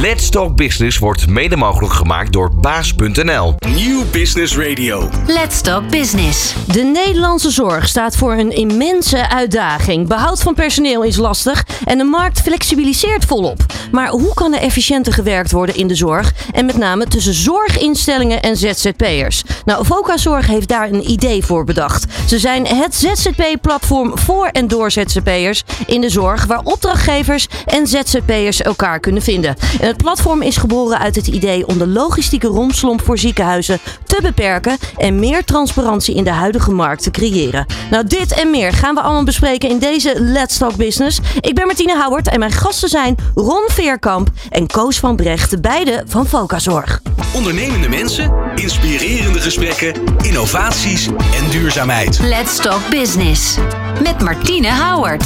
Let's Talk Business wordt mede mogelijk gemaakt door baas.nl. Nieuw Business Radio. Let's Talk Business. De Nederlandse zorg staat voor een immense uitdaging. Behoud van personeel is lastig en de markt flexibiliseert volop. Maar hoe kan er efficiënter gewerkt worden in de zorg? En met name tussen zorginstellingen en ZZP'ers. Nou, Vocazorg heeft daar een idee voor bedacht. Ze zijn het ZZP-platform voor en door ZZP'ers in de zorg, waar opdrachtgevers en ZZP'ers elkaar kunnen vinden. Het platform is geboren uit het idee om de logistieke romslomp voor ziekenhuizen te beperken en meer transparantie in de huidige markt te creëren. Nou, dit en meer gaan we allemaal bespreken in deze Let's Talk Business. Ik ben Martine Houwert en mijn gasten zijn Ron Veerkamp en Koos van Brecht, beide van Vocazorg. Ondernemende mensen, inspirerende gesprekken, innovaties en duurzaamheid. Let's Talk Business. Met Martine Howard.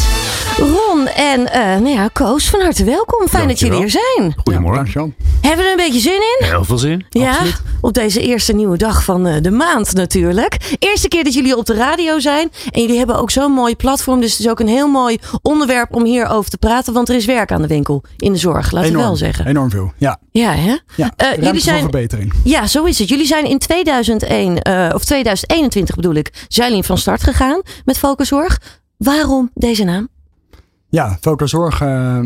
Ron en eh, nou ja, Koos, van harte welkom. Fijn dat jullie hier zijn. Goedemorgen. Hebben we er een beetje zin in? Heel veel zin. Ja, Absoluut. op deze eerste nieuwe dag van eh, de maand natuurlijk. Eerste keer dat jullie op de radio zijn. En jullie hebben ook zo'n mooi platform. Dus het is ook een heel mooi onderwerp om hierover te praten. Want er is werk aan de winkel in de zorg, laten we Enorm, wel zeggen. Enorm veel. Ja, Ja, hè? ja. Eh, jullie zijn, voor verbetering. ja, zo is het. Jullie zijn in 2001, eh, of 2021 bedoel ik, zijn jullie van start gegaan met Focuszorg. Waarom deze naam? Ja, Voca Zorg. eh,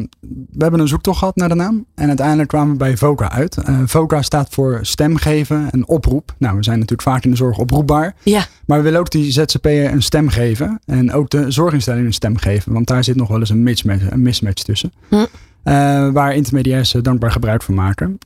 we hebben een zoektocht gehad naar de naam. En uiteindelijk kwamen we bij Voca uit. Voca staat voor stem geven en oproep. Nou, we zijn natuurlijk vaak in de zorg oproepbaar. Ja, Maar we willen ook die ZZP'er een stem geven. En ook de zorginstelling een stem geven. Want daar zit nog wel eens een mismatch, een mismatch tussen. Hm. Eh, waar intermediairs dankbaar gebruik van maken.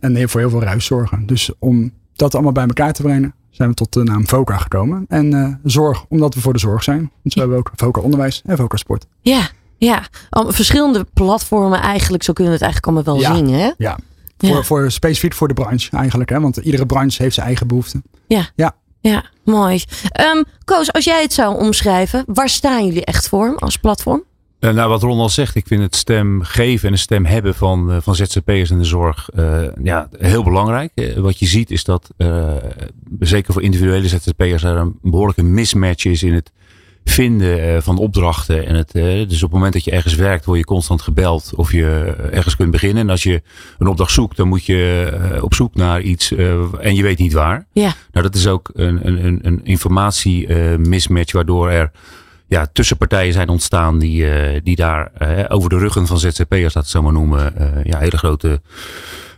En voor heel veel ruis zorgen. Dus om dat allemaal bij elkaar te brengen, zijn we tot de naam VOCA gekomen. En zorg, omdat we voor de zorg zijn. Dus we hebben ook VOCA Onderwijs en VOCA Sport. ja, ja. Verschillende platformen eigenlijk, zo kunnen we het eigenlijk allemaal wel Ja. zien, hè? Ja, voor, Ja. voor, specifiek voor de branche eigenlijk. Hè? Want iedere branche heeft zijn eigen behoeften. Ja, mooi. Ehm, Koos, als jij het zou omschrijven, waar staan jullie echt voor als platform? Eh, nou, wat Ron al zegt, ik vind het stem geven en een stem hebben van, eh, van ZZP'ers in de zorg eh, ja, heel belangrijk. Wat je ziet is dat, eh, zeker voor individuele ZZP'ers, er een behoorlijke mismatch is in het vinden eh, van opdrachten. En het, eh, dus op het moment dat je ergens werkt, word je constant gebeld of je eh, ergens kunt beginnen. En als je een opdracht zoekt, dan moet je op zoek naar iets en je weet niet waar. Ja, Nou, dat is ook een, een, een- informatie mismatch, waardoor er ja, tussenpartijen zijn ontstaan die, die daar over de ruggen van ZZP'ers, dat het zo maar noemen, ja, hele grote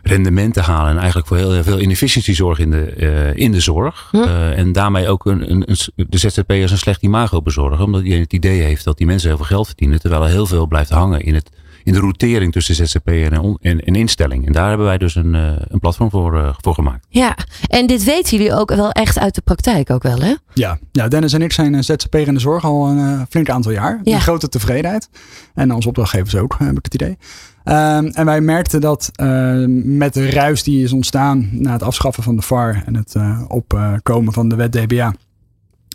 rendementen halen. En eigenlijk voor heel veel inefficiëntie zorgen in de, eh, in de zorg. Hm. Eh, en daarmee ook een, een, een, de ZZP'ers een slecht imago bezorgen. Omdat hij het idee heeft dat die mensen heel veel geld verdienen. Terwijl er heel veel blijft hangen in, het, in de routering tussen ZZP'er en, on- en, en instelling. En daar hebben wij dus een, eh, een platform voor, eh, voor gemaakt. ja. En dit weten jullie ook wel echt uit de praktijk ook wel, hè? Ja, ja Dennis en ik zijn eh, ZZP'er in de zorg al een flink aantal jaar. Ja. Een grote tevredenheid. En onze opdrachtgevers ook, heb ik het idee. Ehm, en wij merkten dat met de ruis die is ontstaan na het afschaffen van de VAR en het eh, opkomen van de wet DBA,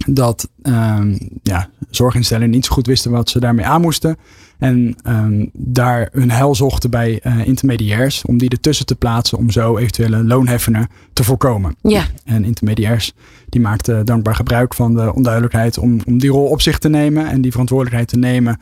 dat ehm, ja, zorginstellingen niet zo goed wisten wat ze daarmee aan moesten. En ehm, daar hun hel zochten bij eh, intermediairs om die ertussen te plaatsen om zo eventuele loonheffingen te voorkomen. Ja, En intermediairs die maakten dankbaar gebruik van de onduidelijkheid om, om die rol op zich te nemen en die verantwoordelijkheid te nemen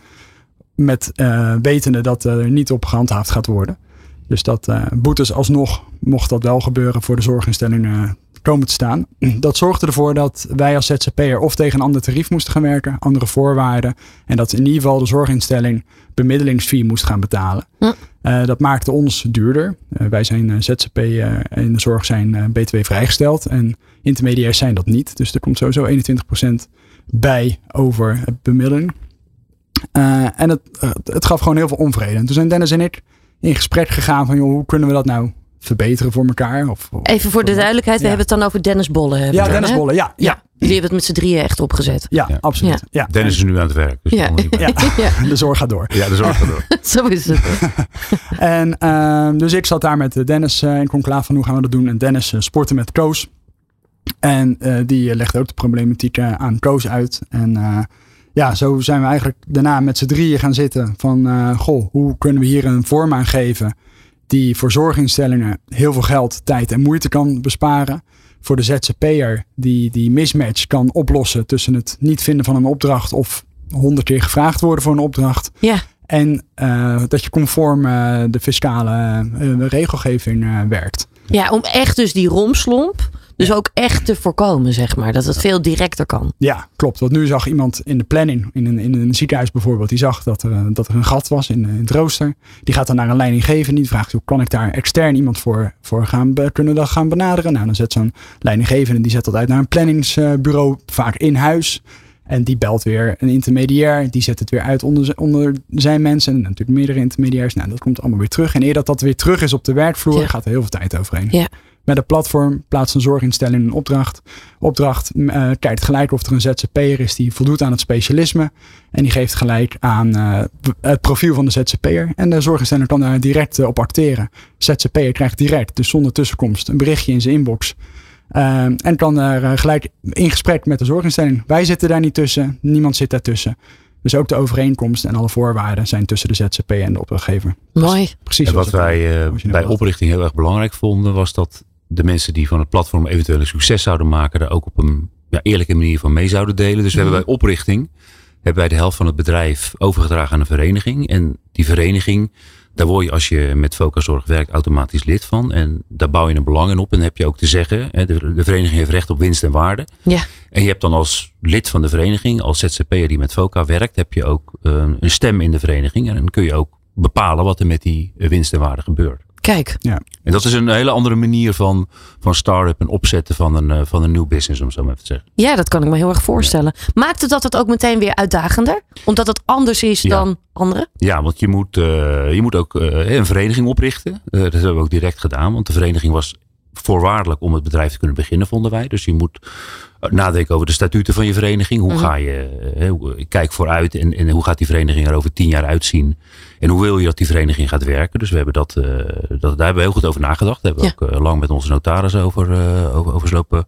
met eh, wetende dat er niet op gehandhaafd gaat worden. Dus dat eh, boetes alsnog, mocht dat wel gebeuren, voor de zorginstellingen komen te staan. Dat zorgde ervoor dat wij als ZZP'er of tegen een ander tarief moesten gaan werken, andere voorwaarden. En dat in ieder geval de zorginstelling bemiddelingsfee moest gaan betalen. Eh, dat maakte ons duurder. Eh, wij zijn eh, ZZP in de zorg zijn BTW vrijgesteld en intermediairs zijn dat niet. Dus er komt sowieso 21% bij over het bemiddeling. En het, het, het gaf gewoon heel veel onvrede. En toen zijn Dennis en ik in gesprek gegaan van joh, hoe kunnen we dat nou verbeteren voor elkaar? Of, of- even voor de duidelijkheid, we Ja. hebben het dan over Dennis Bolle. ja, dan, Dennis hè? Bolle, ja, ja, Ja, jullie hebben het met z'n drieën echt opgezet. ja, Ja. absoluut. Ja. Dennis is nu aan het werk. Dus Ja. de zorg gaat door. ja, de zorg gaat door. zo is het. En ehm, dus ik zat daar met eh, Dennis eh, in conclave van hoe gaan we dat doen. En Dennis eh, sportte met Koos. En eh, die legde ook de problematiek aan Koos uit. En eh, ja, zo zijn we eigenlijk daarna met z'n drieën gaan zitten. Van, eh, goh, hoe kunnen we hier een vorm aan geven die voor zorginstellingen heel veel geld, tijd en moeite kan besparen. Voor de ZZP'er die die mismatch kan oplossen tussen het niet vinden van een opdracht of honderd keer gevraagd worden voor een opdracht. Ja, En eh, dat je conform eh, de fiscale eh, regelgeving werkt. Ja, om echt dus die romslomp, dus ook echt te voorkomen, zeg maar. Dat het veel directer kan. Ja, klopt. Want nu zag iemand in de planning, in een, in een ziekenhuis bijvoorbeeld, die zag dat er, eh, dat er een gat was in, in het rooster. Die gaat dan naar een leidinggevende. Die vraagt, hoe kan ik daar extern iemand voor, voor gaan, kunnen dat gaan benaderen? Nou, dan zet zo'n leidinggevende, die zet dat uit naar een planningsbureau, vaak in huis. En die belt weer een intermediair. Die zet het weer uit onder, onder zijn mensen. En natuurlijk meerdere intermediairs. Nou, dat komt allemaal weer terug. En eer dat dat weer terug is op de werkvloer, Ja. gaat er heel veel tijd overheen. Ja. Met een platform plaatst een zorginstelling een opdracht. Opdracht eh, kijkt gelijk of er een ZZP'er is die voldoet aan het specialisme. En die geeft gelijk aan eh, het profiel van de ZZP'er. En de zorginstelling kan daar direct eh, op acteren. ZZP'er krijgt direct, dus zonder tussenkomst, een berichtje in zijn inbox. Eh, en kan daar gelijk in gesprek met de zorginstelling. Wij zitten daar niet tussen, niemand zit daartussen. Dus ook de overeenkomst en alle voorwaarden zijn tussen de ZZP en de opdrachtgever. Mooi. Precies En wat wij eh, bij oprichting heel erg belangrijk vonden, was dat de mensen die van het platform eventueel een succes zouden maken, daar ook op een ja, eerlijke manier van mee zouden delen. Dus we hebben Mhm. bij oprichting hebben wij de helft van het bedrijf overgedragen aan een vereniging. En die vereniging, daar word je als je met Focazorg werkt automatisch lid van. En daar bouw je een belang in op. En dan heb je ook te zeggen, hè, de, de vereniging heeft recht op winst en waarde. Ja. En je hebt dan als lid van de vereniging, als ZZP'er die met FOCA werkt, heb je ook eh, een stem in de vereniging. En dan kun je ook bepalen wat er met die winst en waarde gebeurt. Kijk. En dat is een hele andere manier van, van start-up en opzetten van een, eh, van een nieuw business, om zo maar even te zeggen. Ja, dat kan ik me heel erg voorstellen. Maakt het dat het ook meteen weer uitdagender? Omdat het anders is Ja. dan anderen? Ja, want je moet, eh, je moet ook eh, een vereniging oprichten. Eh, dat hebben we ook direct gedaan, want de vereniging was voorwaardelijk om het bedrijf te kunnen beginnen, vonden wij. Dus je moet eh, nadenken over de statuten van je vereniging. Hoe Mhm. ga je, eh, ik kijk vooruit en, en hoe gaat die vereniging er over tien jaar uitzien? En hoe wil je dat die vereniging gaat werken? Dus we hebben dat, eh, dat daar hebben we heel goed over nagedacht. Daar hebben we ook lang met onze notaris over, eh, over, over lopen,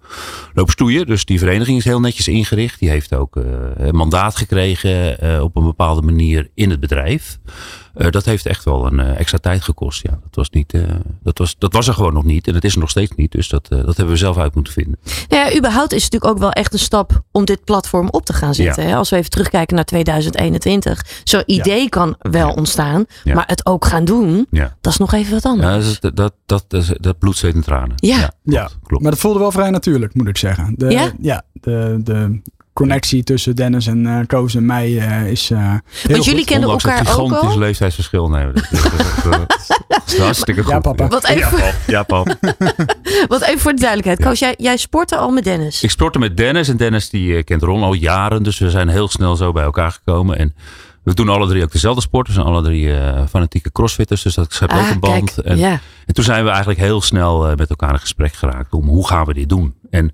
lopen stoeien. Dus die vereniging is heel netjes ingericht. Die heeft ook een mandaat gekregen op een bepaalde manier in het bedrijf. Eh, dat heeft echt wel een eh, extra tijd gekost. Ja, dat, was niet, eh, dat, was, dat was er gewoon nog niet. En dat is er nog steeds niet. Dus dat, eh, dat hebben we zelf uit moeten vinden. Nou ja, überhaupt is het natuurlijk ook wel echt een stap om dit platform op te gaan zetten. Hè? Als we even terugkijken naar 2021. Zo'n idee kan wel ontstaan, Ja. maar het ook gaan doen, Ja, dat is nog even wat anders. ja dat, dat, dat, dat, dat bloed, zweet en tranen. Ja. Ja, klopt. maar dat voelde wel vrij natuurlijk, moet ik zeggen. De, Ja? de, de connectie tussen Dennis en eh Koos en mij eh, is eh, heel Want jullie goed. kennen Ondanks elkaar het ook gigantisch al? leeftijdsverschil. Dat, dat, dat- dat is hartstikke goed. Ja, papa. Wat even, Ja, pap. Ja, pap. wat even voor de duidelijkheid. Koos, jij, jij sportte al met Dennis. Ik sportte met Dennis en Dennis die kent Ron al jaren. Dus we zijn heel snel zo bij elkaar gekomen. En we doen alle drie ook dezelfde sport. We zijn alle drie eh, fanatieke crossfitters. Dus dat schept ook Ah, een band. kijk. En, Ja. en toen zijn we eigenlijk heel snel met elkaar in gesprek geraakt. Om hoe gaan we dit doen? En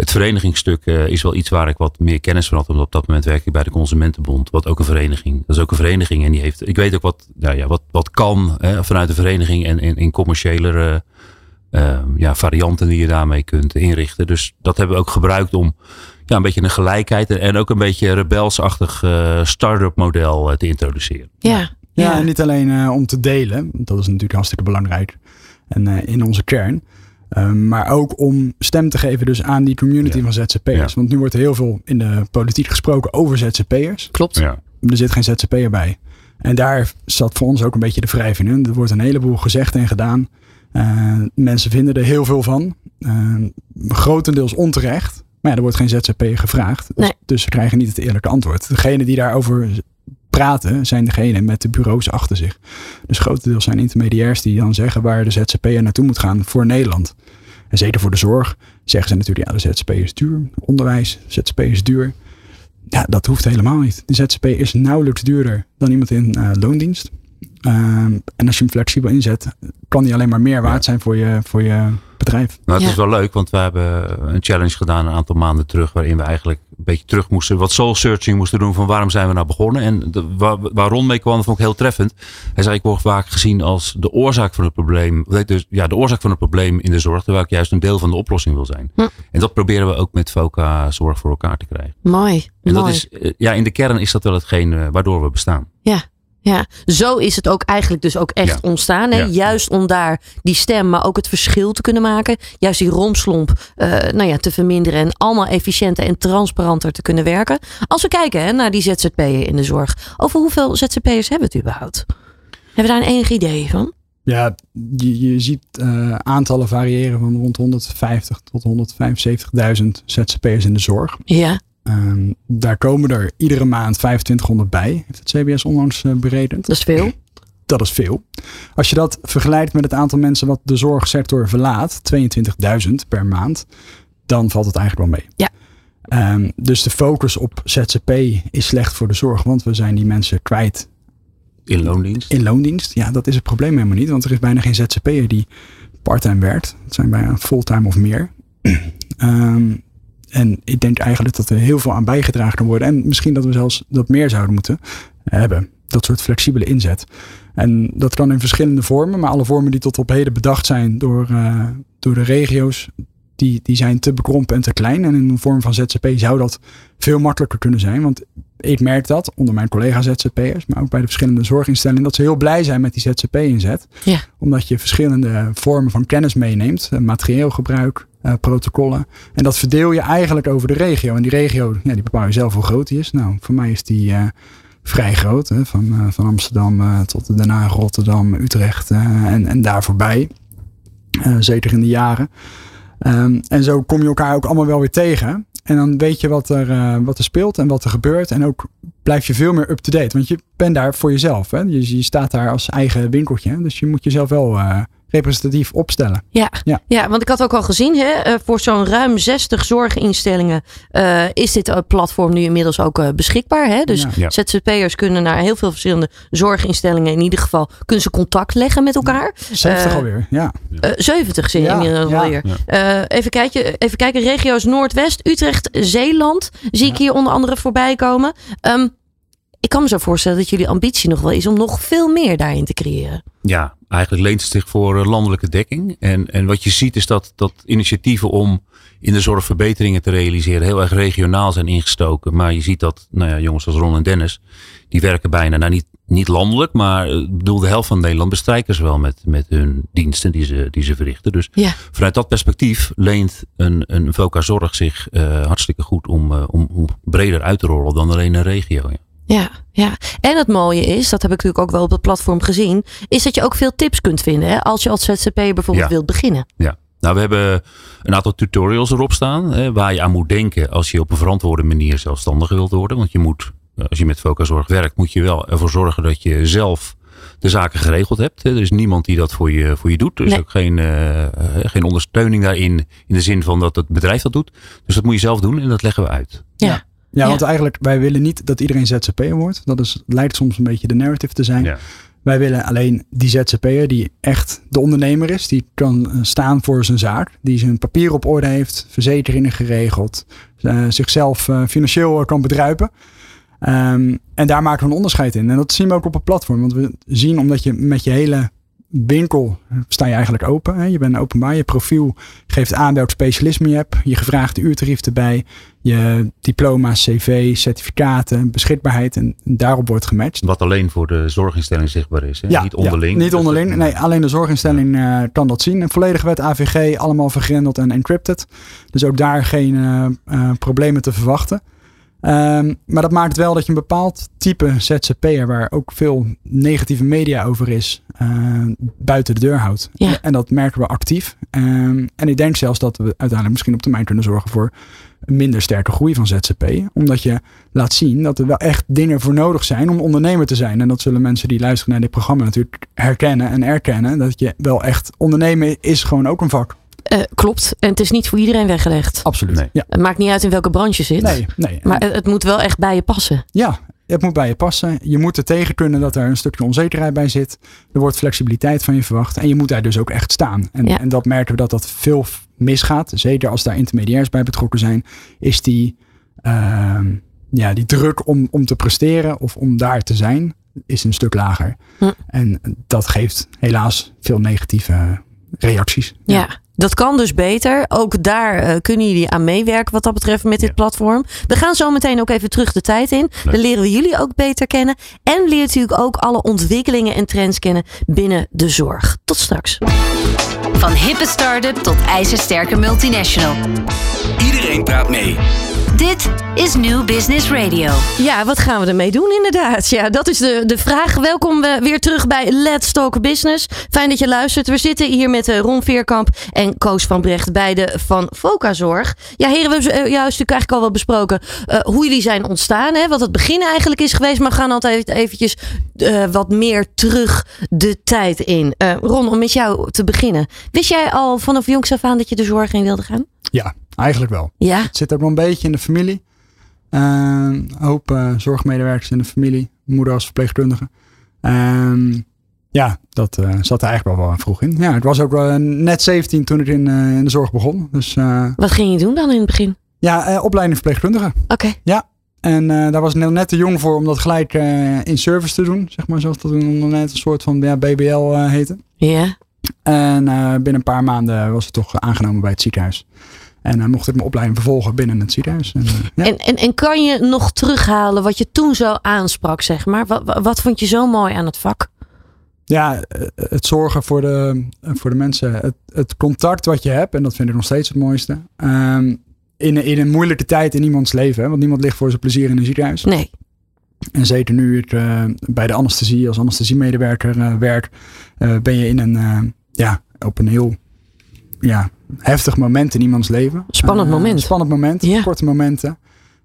het verenigingsstuk eh, is wel iets waar ik wat meer kennis van had. Want op dat moment werk ik bij de Consumentenbond. Wat ook een vereniging. Dat is ook een vereniging. En die heeft, ik weet ook wat, nou ja, wat, wat kan hè, vanuit de vereniging. En in, in commerciële eh, ja, varianten die je daarmee kunt inrichten. Dus dat hebben we ook gebruikt om ja, een beetje een gelijkheid. En, ook een beetje een rebelsachtig eh start-up model eh, te introduceren. Ja. Ja, Ja. en niet alleen om te delen, dat is natuurlijk hartstikke belangrijk en eh, in onze kern. Um, maar ook om stem te geven dus aan die community Ja. van ZZP'ers. Ja. Want nu wordt er heel veel in de politiek gesproken over ZZP'ers. Klopt. Ja. Er zit geen ZZP'er bij. En daar zat voor ons ook een beetje de wrijf in. Er wordt een heleboel gezegd en gedaan. Uh, mensen vinden er heel veel van. Uh, grotendeels onterecht. Maar ja, er wordt geen ZZP'er gevraagd. Dus, Nee. dus ze krijgen niet het eerlijke antwoord. Degene die daarover zijn degene met de bureaus achter zich. Dus grotendeels zijn intermediairs die dan zeggen waar de ZZP'er naartoe moet gaan voor Nederland. En zeker voor de zorg zeggen ze natuurlijk, ja, de ZZP is duur. Onderwijs, ZZP is duur. Ja, dat hoeft helemaal niet. De ZZP is nauwelijks duurder dan iemand in uh, loondienst. Uh, en als je hem flexibel inzet, kan die alleen maar meer waard zijn voor je, voor je bedrijf. Nou, het Ja. is wel leuk, want we hebben een challenge gedaan een aantal maanden terug. Waarin we eigenlijk een beetje terug moesten, wat soul searching moesten doen van waarom zijn we nou begonnen. En de, waar, waar Ron mee kwam, vond ik heel treffend. Hij zei, ik word vaak gezien als de oorzaak van het probleem. Dus, ja, de oorzaak van het probleem in de zorg, terwijl ik juist een deel van de oplossing wil zijn. Hm. En dat proberen we ook met FOCA zorg voor elkaar te krijgen. Mooi. En mooi. dat is, eh, ja, in de kern is dat wel hetgeen eh, waardoor we bestaan. Ja. Ja, zo is het ook eigenlijk dus ook echt Ja. ontstaan. Hè? Ja. Juist om daar die stem, maar ook het verschil te kunnen maken. Juist die romslomp eh, nou ja, te verminderen. En allemaal efficiënter en transparanter te kunnen werken. Als we kijken hè, naar die ZZP'er in de zorg. Over hoeveel ZZP'ers hebben we het überhaupt? Hebben we daar een enig idee van? Ja, je, je ziet eh, aantallen variëren van rond 150 tot 175.000 ZZP'ers in de zorg. Ja, Ehm, daar komen er iedere maand 2500 bij, heeft het CBS onlangs eh, berekend. dat is veel. Dat is veel. Als je dat vergelijkt met het aantal mensen wat de zorgsector verlaat, 22.000 per maand, dan valt het eigenlijk wel mee. Ja. Ehm, dus de focus op ZZP is slecht voor de zorg, want we zijn die mensen kwijt In loondienst. in loondienst. Ja, dat is het probleem helemaal niet, want er is bijna geen ZZP'er die parttime werkt. Het zijn bijna fulltime of meer. Ehm, en ik denk eigenlijk dat er heel veel aan bijgedragen kan worden. En misschien dat we zelfs dat meer zouden moeten hebben. Dat soort flexibele inzet. En dat kan in verschillende vormen. Maar alle vormen die tot op heden bedacht zijn door, eh, door de regio's. Die, die zijn te bekrompen en te klein. En in een vorm van ZZP zou dat veel makkelijker kunnen zijn. Want ik merk dat onder mijn collega ZZP'ers. Maar ook bij de verschillende zorginstellingen. Dat ze heel blij zijn met die ZZP-inzet. Ja. Omdat je verschillende vormen van kennis meeneemt. eh, Materieel gebruik, eh, protocollen. En dat verdeel je eigenlijk over de regio. En die regio, ja, die bepaal je zelf hoe groot die is. Nou, voor mij is die eh, vrij groot. Hè? Van, eh, van Amsterdam tot Haag, Rotterdam, Utrecht en, en daar voorbij. Zeker in de jaren. Ehm, en zo kom je elkaar ook allemaal wel weer tegen. En dan weet je wat er, wat er speelt en wat er gebeurt. En ook blijf je veel meer up-to-date. Want je bent daar voor jezelf. Hè? Je, je staat daar als eigen winkeltje. Dus je moet jezelf wel representatief opstellen. Ja. Ja. Ja. want ik had ook al gezien, hè, eh, voor zo'n ruim 60 zorginstellingen eh, is dit eh, platform nu inmiddels ook beschikbaar. Hè? Dus Ja. Ja. ZZP'ers kunnen naar heel veel verschillende zorginstellingen, in ieder geval, kunnen ze contact leggen met elkaar. 70 Eh, alweer, ja. Eh 70 zie je Ja, inmiddels ja. alweer. Eh, even, kijken, even kijken, regio's Noordwest, Utrecht, Zeeland zie ik hier onder andere voorbij komen. Ehm, ik kan me zo voorstellen dat jullie ambitie nog wel is om nog veel meer daarin te creëren. Ja, eigenlijk leent het zich voor eh, landelijke dekking. En, en wat je ziet is dat, dat initiatieven om in de zorg verbeteringen te realiseren heel erg regionaal zijn ingestoken. Maar je ziet dat, nou ja, jongens als Ron en Dennis, die werken bijna, nou niet, niet landelijk, maar eh, bedoel, de helft van Nederland bestrijken ze wel met, met hun diensten die ze, die ze verrichten. Dus Ja. vanuit dat perspectief leent een, een VOCA Zorg zich eh, hartstikke goed om, om, om breder uit te rollen dan alleen een regio. Ja. Ja, ja. En het mooie is, dat heb ik natuurlijk ook wel op het platform gezien, is dat je ook veel tips kunt vinden. Hè? Als je als ZZP bijvoorbeeld Ja. wilt beginnen. Ja. Nou, we hebben een aantal tutorials erop staan. Hè, waar je aan moet denken als je op een verantwoorde manier zelfstandig wilt worden. Want je moet, eh, als je met Focazorg werkt, moet je wel ervoor zorgen dat je zelf de zaken geregeld hebt. Hè. Er is niemand die dat voor je, voor je doet. Er is Nee. ook geen, eh, geen ondersteuning daarin. In de zin van dat het bedrijf dat doet. Dus dat moet je zelf doen en dat leggen we uit. Ja. Ja, Ja. want eigenlijk, wij willen niet dat iedereen ZZP'er wordt. Dat is, lijkt soms een beetje de narrative te zijn. Ja. Wij willen alleen die ZZP'er die echt de ondernemer is. Die kan eh, staan voor zijn zaak. Die zijn papier op orde heeft. Verzekeringen geregeld. eh, zichzelf eh, financieel kan bedruipen. Ehm, en daar maken we een onderscheid in. En dat zien we ook op het platform. Want we zien omdat je met je hele winkel sta je eigenlijk open. Hè? Je bent openbaar. Je profiel geeft aan welk specialisme je hebt. Je gevraagde uurtarief erbij. Je diploma's, cv, certificaten, beschikbaarheid. En daarop wordt gematcht. Wat alleen voor de zorginstelling zichtbaar is. Hè? Ja, niet onderling. ja, niet Dus onderling. Nee, alleen de zorginstelling eh, kan dat zien. Een volledige wet AVG, allemaal vergrendeld en encrypted. Dus ook daar geen eh, eh, problemen te verwachten. Ehm, maar dat maakt wel dat je een bepaald type ZZP'er, waar ook veel negatieve media over is, eh, buiten de deur houdt. Ja. En dat merken we actief. Ehm, en ik denk zelfs dat we uiteindelijk misschien op termijn kunnen zorgen voor een minder sterke groei van ZZP. Omdat je laat zien dat er wel echt dingen voor nodig zijn om ondernemer te zijn. En dat zullen mensen die luisteren naar dit programma natuurlijk herkennen en erkennen. Dat je wel echt ondernemen is gewoon ook een vak. Eh, klopt. En het is niet voor iedereen weggelegd. Absoluut. Nee. Ja. Het maakt niet uit in welke branche je zit. Nee, nee. Maar het, het moet wel echt bij je passen. Ja, het moet bij je passen. Je moet er tegen kunnen dat er een stukje onzekerheid bij zit. Er wordt flexibiliteit van je verwacht. En je moet daar dus ook echt staan. En, Ja. en dat merken we dat dat veel misgaat. Zeker als daar intermediairs bij betrokken zijn. Is die, ehm, ja, die druk om, om te presteren of om daar te zijn, is een stuk lager. Hm. En dat geeft helaas veel negatieve reacties. Ja. Dat kan dus beter. Ook daar eh, kunnen jullie aan meewerken wat dat betreft met dit Ja. platform. We gaan zo meteen ook even terug de tijd in. Dan leren we jullie ook beter kennen. En leren natuurlijk ook alle ontwikkelingen en trends kennen binnen de zorg. Tot straks. Van hippe start-up tot ijzersterke multinational. Iedereen praat mee. Dit is New Business Radio. Ja, wat gaan we ermee doen inderdaad? Ja, dat is de, de vraag. Welkom eh, weer terug bij Let's Talk Business. Fijn dat je luistert. We zitten hier met eh, Ron Veerkamp en Koos van Brecht, beide van Focazorg. Ja, heren, we hebben eh, juist natuurlijk eigenlijk al wel besproken eh, hoe jullie zijn ontstaan. Hè, wat het begin eigenlijk is geweest. Maar we gaan altijd eventjes eh, wat meer terug de tijd in. Eh, Ron, om met jou te beginnen. Wist jij al vanaf jongs af aan dat je de zorg in wilde gaan? Ja, eigenlijk wel. Ja. Het zit ook wel een beetje in de familie. Eh, Een hoop eh, zorgmedewerkers in de familie. Moeder als verpleegkundige. Ehm, ja, dat eh, zat er eigenlijk wel wel vroeg in. Ja, ik was ook wel net 17 toen ik in, eh, in de zorg begon. Dus eh, Wat ging je doen dan in het begin? ja, eh, opleiding verpleegkundige. Oké. En eh, daar was ik net- te jong voor om dat gelijk eh, in service te doen. Zeg maar zoals dat toen net een soort van ja, BBL eh, heette. Ja. En eh, binnen een paar maanden was het toch aangenomen bij het ziekenhuis. En dan mocht ik mijn opleiding vervolgen binnen het ziekenhuis. En, eh, ja. En, en, en kan je nog terughalen wat je toen zo aansprak, zeg maar? Wat, wat, vond je zo mooi aan het vak? ja, eh, het zorgen voor de, voor de mensen. Het, het contact wat je hebt, en dat vind ik nog steeds het mooiste. Ehm, in, in een moeilijke tijd in iemands leven. Hè, want niemand ligt voor zijn plezier in een ziekenhuis. Nee. En zeker nu ik eh, bij de anesthesie als anesthesiemedewerker eh, werk, eh, ben je in een, eh, ja, op een heel ja, heftig moment in iemands leven. Spannend Eh, moment. Spannend moment, Ja. korte momenten.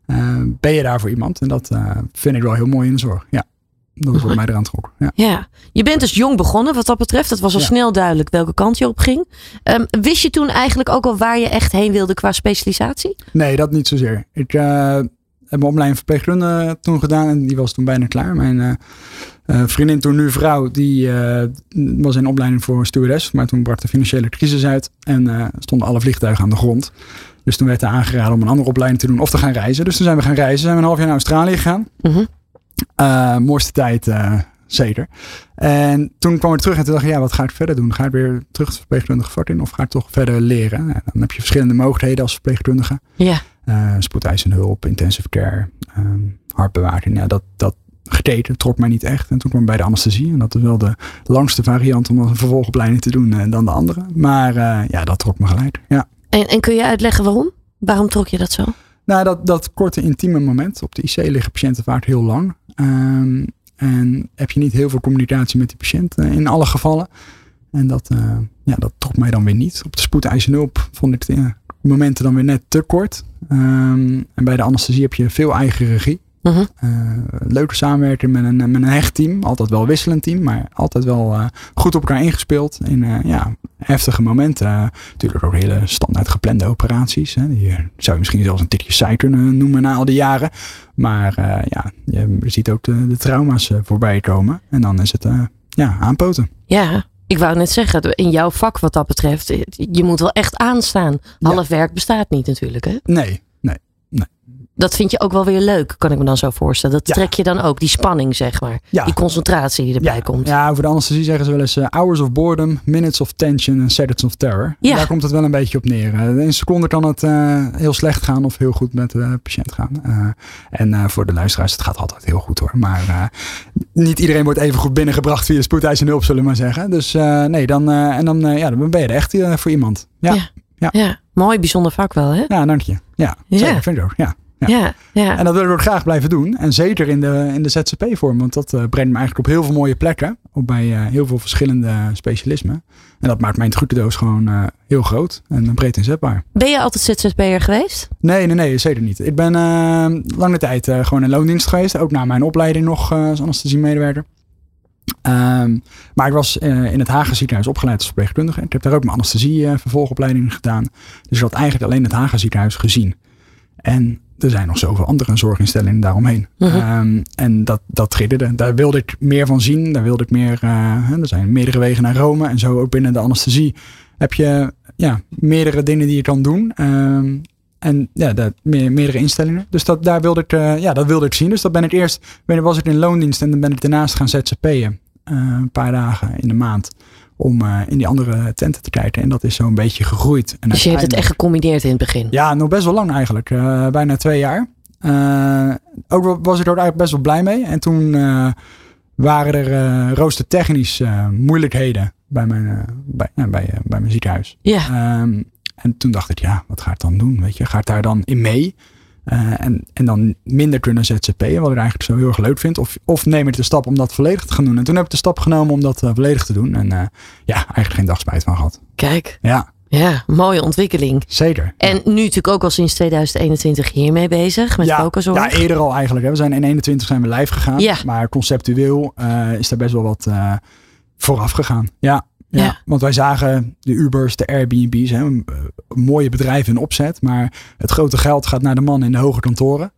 Eh, ben je daar voor iemand? En dat eh, vind ik wel heel mooi in de zorg. Ja, dat is wat mij eraan trok. Ja. Ja. Je bent dus jong begonnen wat dat betreft. Het was al Ja. snel duidelijk welke kant je op ging. Ehm, wist je toen eigenlijk ook al waar je echt heen wilde qua specialisatie? Nee, dat niet zozeer. Ik eh, heb mijn opleiding verpleegkunde toen gedaan en die was toen bijna klaar. Mijn eh, eh, vriendin, toen nu vrouw, die eh, was in opleiding voor stewardess. Maar toen brak de financiële crisis uit en eh, stonden alle vliegtuigen aan de grond. Dus toen werd er aangeraden om een andere opleiding te doen of te gaan reizen. Dus toen zijn we gaan reizen. Zijn we een half jaar naar Australië gegaan. Mhm. Eh, mooiste tijd, eh, zeker. En toen kwam ik terug en toen dacht ik, ja, wat ga ik verder doen? Ga ik weer terug het verpleegkundige vak in of ga ik toch verder leren? En dan heb je verschillende mogelijkheden als verpleegkundige. Ja. Uh, spoedeisende hulp, intensive care, um, hartbewaking. Ja, dat, dat gekeken trok mij niet echt. En toen kwam ik bij de anesthesie. En dat is wel de langste variant om een vervolgopleiding te doen uh, dan de andere. Maar uh, ja, dat trok me gelijk. Ja. En, en kun je uitleggen waarom? Waarom trok je dat zo? Nou, dat, dat korte intieme moment. Op de IC liggen patiënten vaak heel lang. Um, en heb je niet heel veel communicatie met die patiënt uh, in alle gevallen. En dat, uh, ja, dat trok mij dan weer niet. Op de spoedeisende hulp vond ik de momenten dan weer net te kort. Um, en bij de anesthesie heb je veel eigen regie. Uh -huh. uh, leuke samenwerking met een, met een hecht team. Altijd wel wisselend team, maar altijd wel uh, goed op elkaar ingespeeld. In uh, ja, heftige momenten. natuurlijk ook hele standaard geplande operaties. Hè. Die zou je misschien zelfs een tikje saai kunnen noemen na al die jaren. Maar ja, je ziet ook de, de trauma's voorbij komen. En dan is het ja, aanpoten. Ja, ik wou net zeggen, in jouw vak wat dat betreft, je moet wel echt aanstaan. Half ja. werk bestaat niet natuurlijk, hè? Nee. Dat vind je ook wel weer leuk, kan ik me dan zo voorstellen. Dat ja. trek je dan ook, die spanning zeg maar. Ja. Die concentratie die erbij ja. komt. Ja, over de anesthesie zeggen ze wel eens uh, hours of boredom, minutes of tension en seconds of terror. Daar komt het wel een beetje op neer. In een seconde kan het uh, heel slecht gaan of heel goed met de patiënt gaan. Uh, en voor de luisteraars, het gaat altijd heel goed hoor. Maar niet iedereen wordt even goed binnengebracht via de spoedeisende hulp, zullen we maar zeggen. Dus nee, dan, en dan, ja, dan ben je er echt voor iemand. Ja. Ja. ja. ja. mooi, bijzonder vak wel hè? Ja, dank je. Ja, zeker, vind ik ook. Ja. Ja. Ja. En dat wil ik ook graag blijven doen. En zeker in de, in de ZZP-vorm. Want dat uh, brengt me eigenlijk op heel veel mooie plekken. Op bij uh, heel veel verschillende specialismen. En dat maakt mijn trucendoos gewoon uh, heel groot en breed inzetbaar. Ben je altijd ZZP'er geweest? Nee, nee, nee, zeker niet. Ik ben lange tijd gewoon in loondienst geweest. Ook na mijn opleiding nog als anesthesiemedewerker. Um, maar ik was uh, in het Hagen ziekenhuis opgeleid als verpleegkundige. Ik heb daar ook mijn anesthesie uh, vervolgopleiding gedaan. Dus ik had eigenlijk alleen het Hagen ziekenhuis gezien. En er zijn nog zoveel andere zorginstellingen daaromheen. Mhm. Uh -huh. um, en dat, dat triggerde. Daar wilde ik meer van zien. Daar wilde ik meer. Uh, er zijn meerdere wegen naar Rome. En zo ook binnen de anesthesie heb je ja, meerdere dingen die je kan doen. Um, en ja, dat, meer, meerdere instellingen. Dus dat, daar wilde ik, uh, ja, dat wilde ik zien. Dus dat ben ik eerst. Was ik in loondienst en dan ben ik daarnaast gaan ZZP'en. Uh, een paar dagen in de maand. Om eh, in die andere tenten te kijken. En dat is zo een beetje gegroeid. En Dus je hebt het echt gecombineerd in het begin. Ja, nog best wel lang eigenlijk. Eh, bijna twee jaar. Eh, ook wa- was ik er eigenlijk best wel blij mee. En toen waren er roostertechnisch moeilijkheden bij mijn, bij, bij, bij mijn ziekenhuis. Ja. Ehm, en toen dacht ik, ja, wat ga ik dan doen? Weet je, ga ik daar dan in mee? Eh, en, en dan minder kunnen ZZP'en, wat ik eigenlijk zo heel erg leuk vind. Of, of neem ik de stap om dat volledig te gaan doen. En toen heb ik de stap genomen om dat eh, volledig te doen. En eh, ja, eigenlijk geen dag spijt van gehad. Kijk, Ja, ja, mooie ontwikkeling. zeker. En nu natuurlijk ook al sinds 2021 hiermee bezig met ja, focus ja, eerder al eigenlijk. Hè. We zijn in 21 zijn we live gegaan. Ja. Maar conceptueel is daar best wel wat vooraf gegaan. Ja, ja. Want wij zagen de Ubers, de Airbnb's, hè, eh, mooie bedrijven in opzet. Maar het grote geld gaat naar de mannen in de hoge kantoren.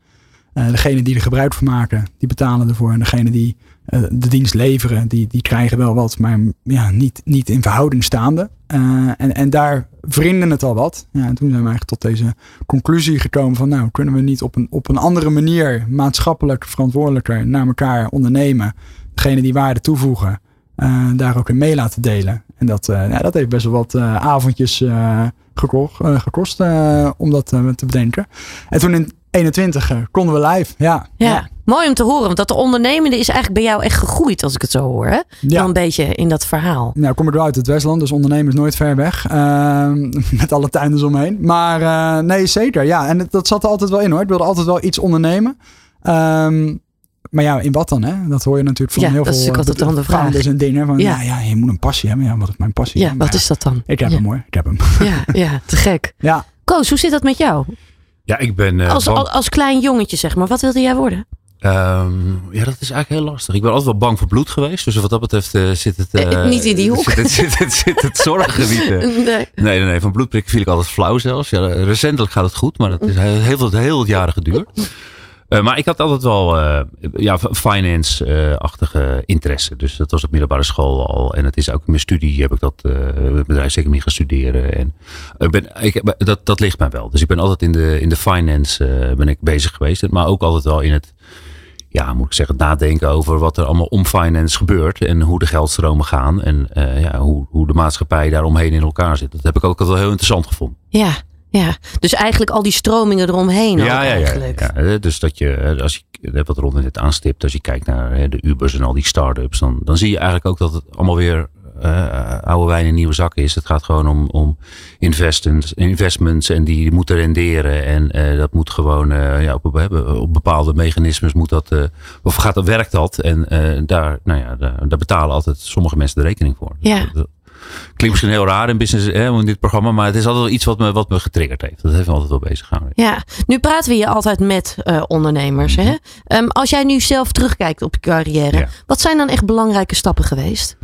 Eh degene die er gebruik van maken, die betalen ervoor. En degene die eh, de dienst leveren, die, die krijgen wel wat. Maar ja, niet, niet in verhouding staande. En, en daar vrienden het al wat. Ja, en toen zijn we eigenlijk tot deze conclusie gekomen van nou kunnen we niet op een, op een andere manier maatschappelijk verantwoordelijker naar elkaar ondernemen. Degene die waarde toevoegen, eh, daar ook in mee laten delen. En dat, eh, ja, dat heeft best wel wat eh, avondjes gekocht, gekost om dat te bedenken. En toen in 21 eh, konden we live. Ja, Ja. mooi om te horen. Want dat de ondernemende is eigenlijk bij jou echt gegroeid als ik het zo hoor. Hè? Ja. Wel een beetje in dat verhaal. Nou, kom ik wel uit het Westland, dus ondernemen is nooit ver weg. Met alle tuinders omheen. Maar nee, zeker. Ja, en dat zat er altijd wel in hoor. Ik wilde altijd wel iets ondernemen. Ehm, maar ja, in wat dan? Hè? Dat hoor je natuurlijk van Ja, heel dat is veel natuurlijk altijd dan de vraag. founders en dingen. Van, Ja. ja. Ja, je moet een passie hebben. Ja, wat is mijn passie? Ja, wat ja, is dat dan? Ik heb ja. hem hoor. Ik heb hem. Ja, ja, te gek. Ja, Koos, hoe zit dat met jou? Ja, ik ben eh, Als, bang- als, als klein jongetje, zeg maar. Wat wilde jij worden? Ehm, ja, dat is eigenlijk heel lastig. Ik ben altijd wel bang voor bloed geweest. Dus wat dat betreft eh, zit het... Eh, eh, niet in die hoek. Zit het, zit het, zit het eh, Nee. Nee, nee, nee. Van bloedprikken viel ik altijd flauw zelfs. Ja, recentelijk gaat het goed, maar het is heel, heel, heel het jaren geduurd. Eh, maar ik had altijd wel eh, ja, finance-achtige interesse. Dus dat was op middelbare school al. En het is ook in mijn studie heb ik dat uh, bedrijfseconomie gaan. En ik ben, ik, dat, dat ligt mij wel. Dus ik ben altijd in de, in de finance ben ik bezig geweest. Maar ook altijd wel in het ja, moet ik zeggen, nadenken over wat er allemaal om finance gebeurt. En hoe de geldstromen gaan. En ja, hoe, hoe de maatschappij daaromheen in elkaar zit. Dat heb ik ook altijd wel heel interessant gevonden. Ja, ja. Dus eigenlijk al die stromingen eromheen. Ja, ja, ja, eigenlijk. ja, Dus dat je, als je wat Ron net aanstipt, als je kijkt naar de Ubers en al die start-ups, dan, dan zie je eigenlijk ook dat het allemaal weer uh, oude wijn in nieuwe zakken is. Het gaat gewoon om, om investments, investments en die moeten renderen. En uh, dat moet gewoon uh, ja, op, op, bepaalde mechanismes moet dat, of gaat, dat, werkt dat. En daar, nou ja, daar, daar, betalen altijd sommige mensen de rekening voor. Ja. Dat, Klinkt misschien heel raar in business hè, in dit programma, maar het is altijd wel iets wat me, wat me getriggerd heeft. Dat heeft me altijd wel bezig gehouden. Ja, nu praten we hier altijd met uh, ondernemers. Mhm. Hè? Um, als jij nu zelf terugkijkt op je carrière, ja. wat zijn dan echt belangrijke stappen geweest?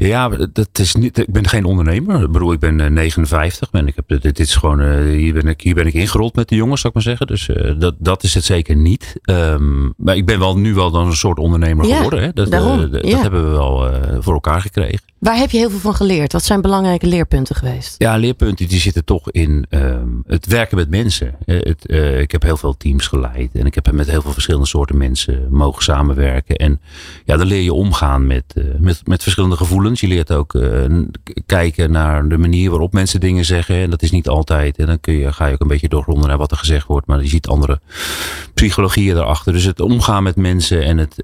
Ja, dat is niet, ik ben geen ondernemer. Ik bedoel, ik ben uh, 59 en ik heb, dit, is gewoon, uh, hier, ben ik, hier ben ik ingerold met de jongens, zou ik maar zeggen. Dus uh, dat, dat is het zeker niet. Um, maar ik ben wel nu wel dan een soort ondernemer ja, geworden. Hè? Dat, daarom, dat ja. hebben we wel uh, voor elkaar gekregen. Waar heb je heel veel van geleerd? Wat zijn belangrijke leerpunten geweest? Ja, leerpunten die zitten toch in um, het werken met mensen. Het, uh, ik heb heel veel teams geleid en ik heb met heel veel verschillende soorten mensen mogen samenwerken. En ja, dan leer je omgaan met, uh, met, met verschillende gevoelens. Je leert ook kijken naar de manier waarop mensen dingen zeggen. En dat is niet altijd. En dan kun je, ga je ook een beetje doorgronden naar wat er gezegd wordt. Maar je ziet andere psychologieën erachter. Dus het omgaan met mensen en het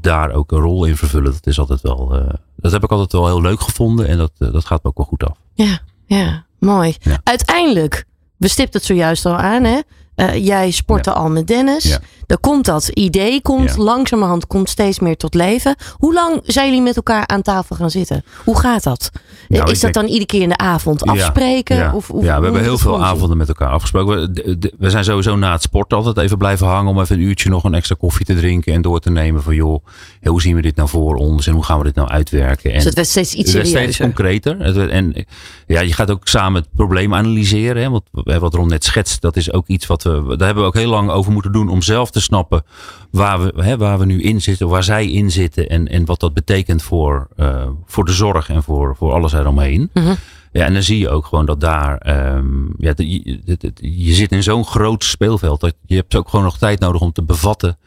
daar ook een rol in vervullen, dat is altijd wel dat heb ik altijd wel heel leuk gevonden en dat, dat gaat me ook wel goed af. Ja, ja mooi. Ja. Uiteindelijk, we stipten het zojuist al aan, hè? Uh, jij sportte ja. al met Dennis. Ja. Er komt dat idee, komt Ja. langzamerhand komt steeds meer tot leven. Hoe lang zijn jullie met elkaar aan tafel gaan zitten? Hoe gaat dat? Nou, is dat denk- dan iedere keer in de avond afspreken? Ja, Of, of, ja we hebben heel veel avonden met elkaar afgesproken. We, de- de- we zijn sowieso na het sporten altijd even blijven hangen om even een uurtje nog een extra koffie te drinken en door te nemen van joh, hoe zien we dit nou voor ons en hoe gaan we dit nou uitwerken? En Dus het werd steeds iets het werd steeds concreter. Het werd- En ja, je gaat ook samen het probleem analyseren. Hè? Want eh, wat Ron net schetst, dat is ook iets wat. Daar hebben we ook heel lang over moeten doen om zelf te snappen waar we, hè, waar we nu in zitten, waar zij in zitten en, en wat dat betekent voor, eh, voor de zorg en voor, voor alles eromheen. Mhm. Ja, en dan zie je ook gewoon dat daar, ehm, ja, je, zit in zo'n groot speelveld dat je hebt ook gewoon nog tijd nodig om te bevatten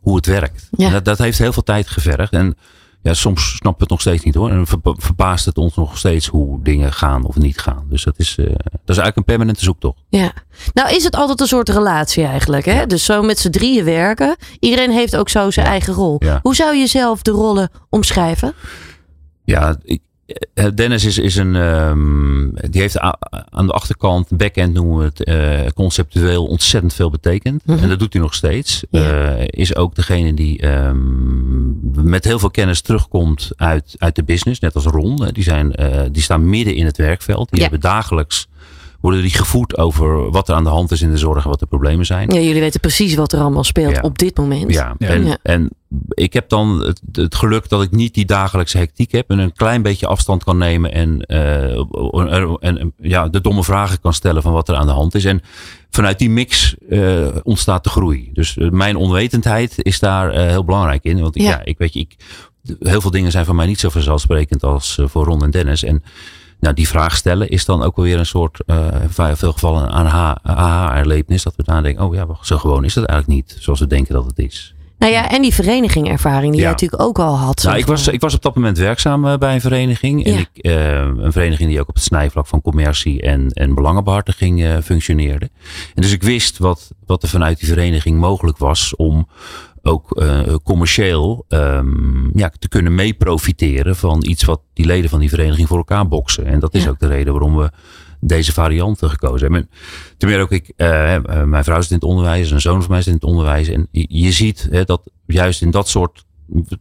hoe het werkt. Ja. Dat, dat heeft heel veel tijd gevergd. En ja, soms snappen we het nog steeds niet hoor. En ver- verbaast het ons nog steeds hoe dingen gaan of niet gaan. Dus dat is, eh, dat is eigenlijk een permanente zoektocht. Ja. Nou is het altijd een soort relatie eigenlijk. Hè? Dus zo met z'n drieën werken. Iedereen heeft ook zo zijn eigen rol. Ja. Hoe zou je zelf de rollen omschrijven? Ja, ik, Dennis is, is een. ehm, die heeft aan de achterkant, backend noemen we het, eh, conceptueel ontzettend veel betekend. Mhm. En dat doet hij nog steeds. Ja. Eh, is ook degene die ehm, met heel veel kennis terugkomt uit, uit de business, net als Ron. Eh, Die, zijn, eh, die staan midden in het werkveld. Die Ja. hebben dagelijks. Worden die gevoed over wat er aan de hand is in de zorg en wat de problemen zijn. Ja, jullie weten precies wat er allemaal speelt Ja. op dit moment. Ja, Ja. En, Ja. en ik heb dan het, het geluk dat ik niet die dagelijkse hectiek heb en een klein beetje afstand kan nemen en, eh, en, en, ja, de domme vragen kan stellen van wat er aan de hand is. En vanuit die mix eh, ontstaat de groei. Dus eh, mijn onwetendheid is daar eh, heel belangrijk in. Want ik- Ja. ja. ik weet je, ik, heel veel dingen zijn voor mij niet zo vanzelfsprekend als voor Ron en Dennis. En nou, die vraag stellen is dan ook wel weer een soort, eh, in veel gevallen een aha-erlevenis. Dat we daar denken, oh ja, zo gewoon is dat eigenlijk niet. Zoals we denken dat het is. Nou ja, en die vereniging-ervaring die Ja. jij natuurlijk ook al had. Nou, zeg ik, was, ik was op dat moment werkzaam eh, bij een vereniging. En Ja. ik, eh, een vereniging die ook op het snijvlak van commercie en, en belangenbehartiging eh, functioneerde. En dus ik wist wat, wat er vanuit die vereniging mogelijk was om ook eh, commercieel ehm, ja, te kunnen meeprofiteren van iets wat die leden van die vereniging voor elkaar boksen. En dat is Ja. ook de reden waarom we deze varianten gekozen hebben. En Ten meer ook ik, eh, eh, mijn vrouw zit in het onderwijs, een zoon van mij zit in het onderwijs. En je, ziet hè, dat juist in dat soort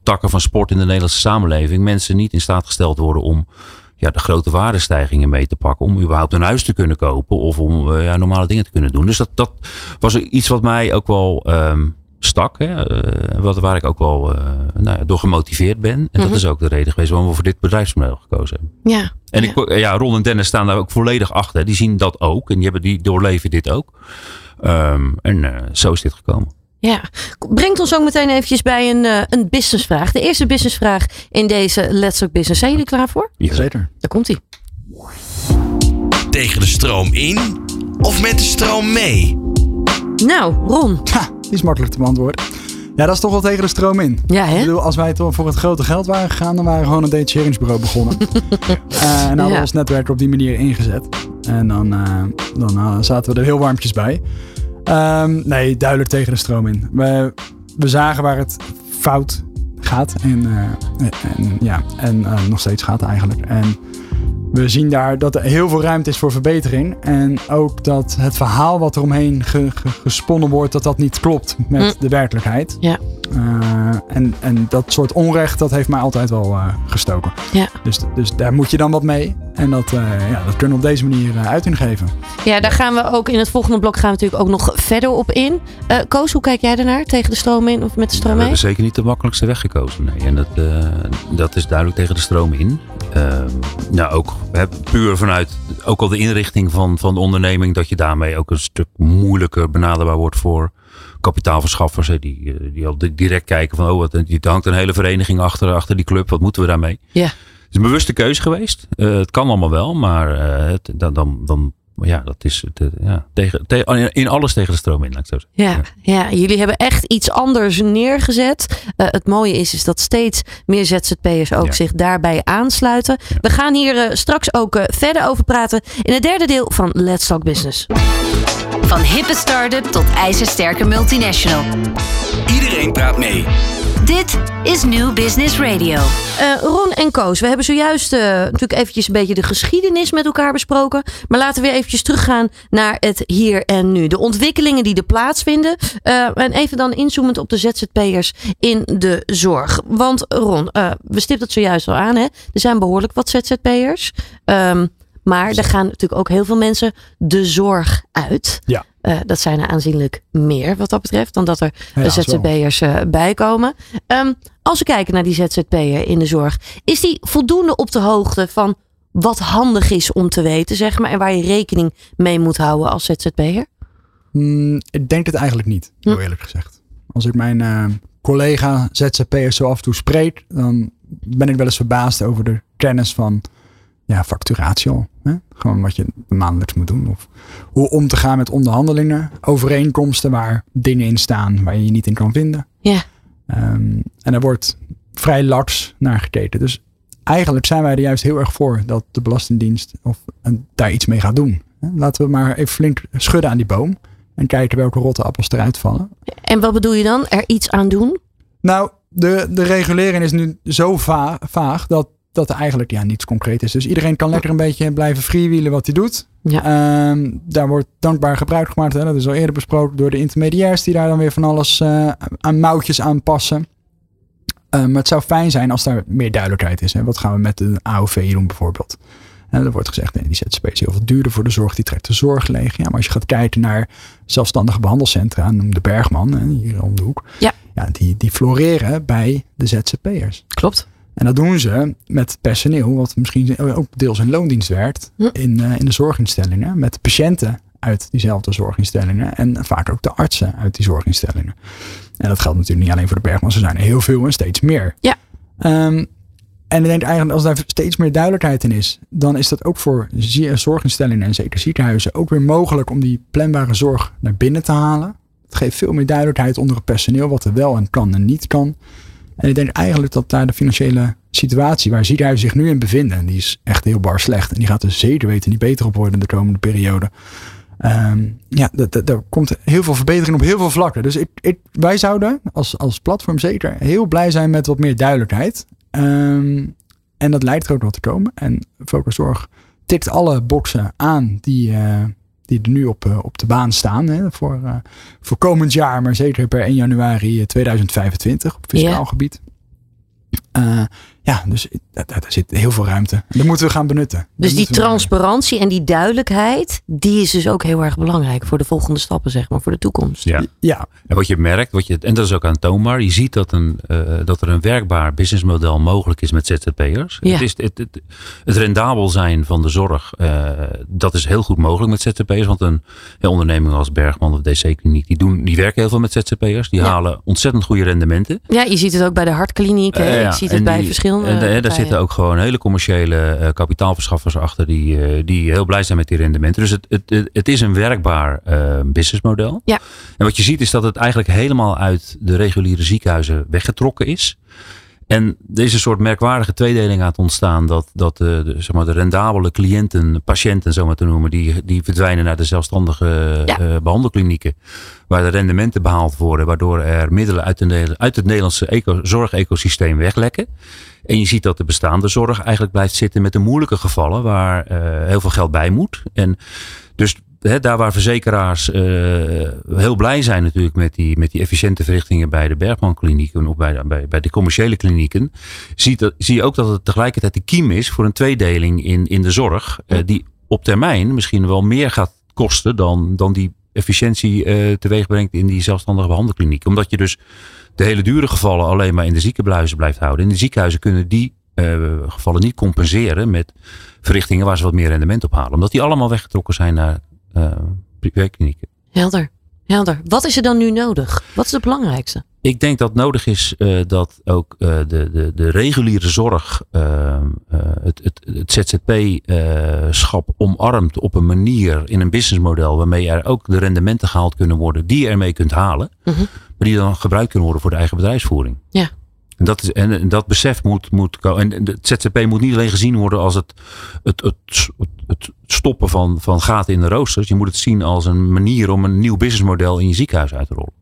takken van sport in de Nederlandse samenleving mensen niet in staat gesteld worden om ja, de grote waardestijgingen mee te pakken. Om überhaupt een huis te kunnen kopen of om ja, normale dingen te kunnen doen. Dus dat, dat was iets wat mij ook wel ehm, stak. Hè, eh, wat, waar ik ook wel eh, nou, ja, door gemotiveerd ben. En Mhm. dat is ook de reden geweest waarom we voor dit bedrijfsmodel gekozen hebben. Ja. En ja. ik, ja, Ron en Dennis staan daar ook volledig achter. Die zien dat ook. En die, hebben, die doorleven dit ook. Ehm, en eh, zo is dit gekomen. Ja, brengt ons ook meteen eventjes bij een, eh, een businessvraag. De eerste businessvraag in deze Let's Talk Business. Zijn jullie klaar voor? Ja. Zeker. Daar komt ie. Tegen de stroom in of met de stroom mee? Nou, Ron. Ha, die is makkelijk te beantwoorden. Ja, dat is toch wel tegen de stroom in. Ja, Ik hè? bedoel, als wij toch voor het grote geld waren gegaan, dan waren we gewoon een detacheringsbureau begonnen. Eh, en hadden Ja. ons netwerk op die manier ingezet. En dan, eh, dan eh, zaten we er heel warmpjes bij. Ehm, nee, duidelijk tegen de stroom in. We, we zagen waar het fout gaat. En, en, ja, en nog steeds gaat eigenlijk. En we zien daar dat er heel veel ruimte is voor verbetering. En ook dat het verhaal wat er omheen ge- ge- gesponnen wordt, dat dat niet klopt met Mm. de werkelijkheid. Ja. Eh, en, en dat soort onrecht, dat heeft mij altijd wel eh, gestoken. Ja. Dus, dus daar moet je dan wat mee. En dat, eh, ja, dat kunnen we op deze manier uh, uiting geven. Ja, daar gaan we ook in het volgende blok gaan we natuurlijk ook nog verder op in. Eh Koos, hoe kijk jij ernaar? Tegen de stroom in of met de we stroom mee? hebben zeker niet de makkelijkste weg gekozen. Nee. En dat, eh, dat is duidelijk tegen de stroom in. Ehm, nou, ook hè, puur vanuit ook al de inrichting van, van de onderneming, dat je daarmee ook een stuk moeilijker benaderbaar wordt voor kapitaalverschaffers. Hè, die, eh, die al di- direct kijken van, oh, wat, er hangt een hele vereniging achter, achter die club, wat moeten we daarmee? Ja. Het is een bewuste keuze geweest. Eh, het kan allemaal wel, maar eh, het, dan, dan, dan, ja, dat is het, eh, ja, tegen, tegen, in alles tegen de stroom in, laat ik zo zeggen. Ja, ja, jullie hebben echt iets anders neergezet. Eh, het mooie is, is dat steeds meer ZZP'ers ook Ja. zich daarbij aansluiten. We gaan hier eh, straks ook verder over praten in het derde deel van Let's Talk Business. Van hippe start-up tot ijzersterke multinational. Iedereen praat mee. Dit is New Business Radio. Eh, Ron en Koos, we hebben zojuist eh, natuurlijk eventjes een beetje de geschiedenis met elkaar besproken. Maar laten we weer eventjes teruggaan naar het hier en nu. De ontwikkelingen die er plaatsvinden. Eh, en even dan inzoomend op de ZZP'ers in de zorg. Want Ron, eh, we stipten het zojuist al aan. Hè? Er zijn behoorlijk wat ZZP'ers. Ehm, maar er gaan natuurlijk ook heel veel mensen de zorg uit. Ja. Eh, dat zijn er aanzienlijk meer wat dat betreft. Dan dat er. ZZP'ers eh bijkomen. Ehm, als we kijken naar die ZZP'er in de zorg. Is die voldoende op de hoogte van wat handig is om te weten, zeg maar. En waar je rekening mee moet houden als ZZP'er? Mm, ik denk het eigenlijk niet, heel Hm. eerlijk gezegd. Als ik mijn eh, collega ZZP'ers zo af en toe spreek, dan ben ik wel eens verbaasd over de kennis van ja, facturatie al. Hè? Gewoon wat je maandelijks moet doen. Of hoe om te gaan met onderhandelingen, overeenkomsten waar dingen in staan waar je je niet in kan vinden. Ja. Ehm, en er wordt vrij laks naar gekeken. Dus eigenlijk zijn wij er juist heel erg voor dat de Belastingdienst of, eh, daar iets mee gaat doen. Hè, Laten we maar even flink schudden aan die boom. En kijken welke rotte appels eruit vallen. En wat bedoel je dan? Er iets aan doen? Nou, de, de regulering is nu zo va- vaag dat, dat er eigenlijk ja, niets concreet is. Dus iedereen kan lekker een beetje blijven freewheelen wat hij doet. Ja. Ehm, daar wordt dankbaar gebruik gemaakt. Hè? Dat is al eerder besproken door de intermediairs die daar dan weer van alles eh, aan mouwtjes aanpassen. Eh, maar het zou fijn zijn als daar meer duidelijkheid is. Hè? Wat gaan we met de AOV doen bijvoorbeeld? En er wordt gezegd, nee, die ZZP is heel veel duurder voor de zorg. Die trekt de zorg leeg. Ja, maar als je gaat kijken naar zelfstandige behandelcentra, noem de Bergman, hier om de hoek. Ja. Ja, die, die floreren bij de ZZP'ers. Klopt. En dat doen ze met personeel, wat misschien ook deels in loondienst werkt, Hm. in, eh, in de zorginstellingen. Met patiënten uit diezelfde zorginstellingen. En vaak ook de artsen uit die zorginstellingen. En dat geldt natuurlijk niet alleen voor de Bergman, er zijn er heel veel en steeds meer. Ja. Ehm, en ik denk eigenlijk als daar steeds meer duidelijkheid in is, dan is dat ook voor zorginstellingen en zeker ziekenhuizen ook weer mogelijk om die planbare zorg naar binnen te halen. Het geeft veel meer duidelijkheid onder het personeel wat er wel en kan en niet kan. En ik denk eigenlijk dat daar de financiële situatie waar ziekenhuizen zich nu in bevinden, en die is echt heel bar slecht. En die gaat er zeker weten niet beter op worden de komende periode. Ehm, ja, daar komt heel veel verbetering op heel veel vlakken. Dus ik, ik, wij zouden als, als platform zeker heel blij zijn met wat meer duidelijkheid. Ehm, en dat lijkt er ook wel te komen. En Focus Zorg tikt alle boxen aan die, eh, die er nu op, eh, op de baan staan. Hè, voor, eh, voor komend jaar, maar zeker per 1 januari 2025 op fiscaal Ja. gebied. Ja, dus daar, daar zit heel veel ruimte. En dat moeten we gaan benutten. Dus die transparantie en die duidelijkheid, die is dus ook heel erg belangrijk voor de volgende stappen, zeg maar, voor de toekomst. Ja. Ja, En wat je merkt, wat je, en dat is ook aantoonbaar, je ziet dat, een, eh, dat er een werkbaar businessmodel mogelijk is met ZZP'ers. Ja. Het, is, het, het, het rendabel zijn van de zorg, eh, dat is heel goed mogelijk met ZZP'ers. Want een, een onderneming als Bergman of DC-kliniek, die, doen, die werken heel veel met ZZP'ers. Die Ja. halen ontzettend goede rendementen. Ja, je ziet het ook bij de hartkliniek. hè. Eh, ja, Je ziet het en bij die- En, eh, daar partijen. zitten ook gewoon hele commerciële eh, kapitaalverschaffers achter die, eh, die heel blij zijn met die rendementen. Dus het, het, het, is een werkbaar eh, businessmodel. Ja. En wat je ziet is dat het eigenlijk helemaal uit de reguliere ziekenhuizen weggetrokken is. En er is een soort merkwaardige tweedeling aan het ontstaan. Dat, dat de, de, zeg maar de rendabele cliënten, patiënten zo maar te noemen, die, die verdwijnen naar de zelfstandige Ja. eh, behandelklinieken. Waar de rendementen behaald worden. Waardoor er middelen uit, de, uit het Nederlandse eco, zorgecosysteem weglekken. En je ziet dat de bestaande zorg eigenlijk blijft zitten met de moeilijke gevallen. Waar eh, heel veel geld bij moet. En dus daar waar verzekeraars eh, heel blij zijn natuurlijk met die, met die efficiënte verrichtingen bij de Bergman klinieken of bij de, bij, bij de commerciële klinieken. Ziet dat, zie je ook dat het tegelijkertijd de kiem is voor een tweedeling in, in de zorg. eh, die op termijn misschien wel meer gaat kosten dan, dan die efficiëntie eh teweeg brengt in die zelfstandige behandelkliniek. Omdat je dus de hele dure gevallen alleen maar in de ziekenhuizen blijft houden. In de ziekenhuizen kunnen die gevallen niet compenseren met verrichtingen waar ze wat meer rendement op halen. Omdat die allemaal weggetrokken zijn naar privéklinieken. Helder. Helder. Wat is er dan nu nodig? Wat is het belangrijkste? Ik denk dat nodig is eh, dat ook eh, de, de, de reguliere zorg eh, eh, het, het, het ZZP-schap omarmt op een manier in een businessmodel waarmee er ook de rendementen gehaald kunnen worden die je ermee kunt halen, Mhm. maar die dan gebruikt kunnen worden voor de eigen bedrijfsvoering. Ja. En dat, is, en, dat besef moet, moet komen. En het ZZP moet niet alleen gezien worden als het, het, het, het, stoppen van, van gaten in de roosters. Je moet het zien als een manier om een nieuw businessmodel in je ziekenhuis uit te rollen.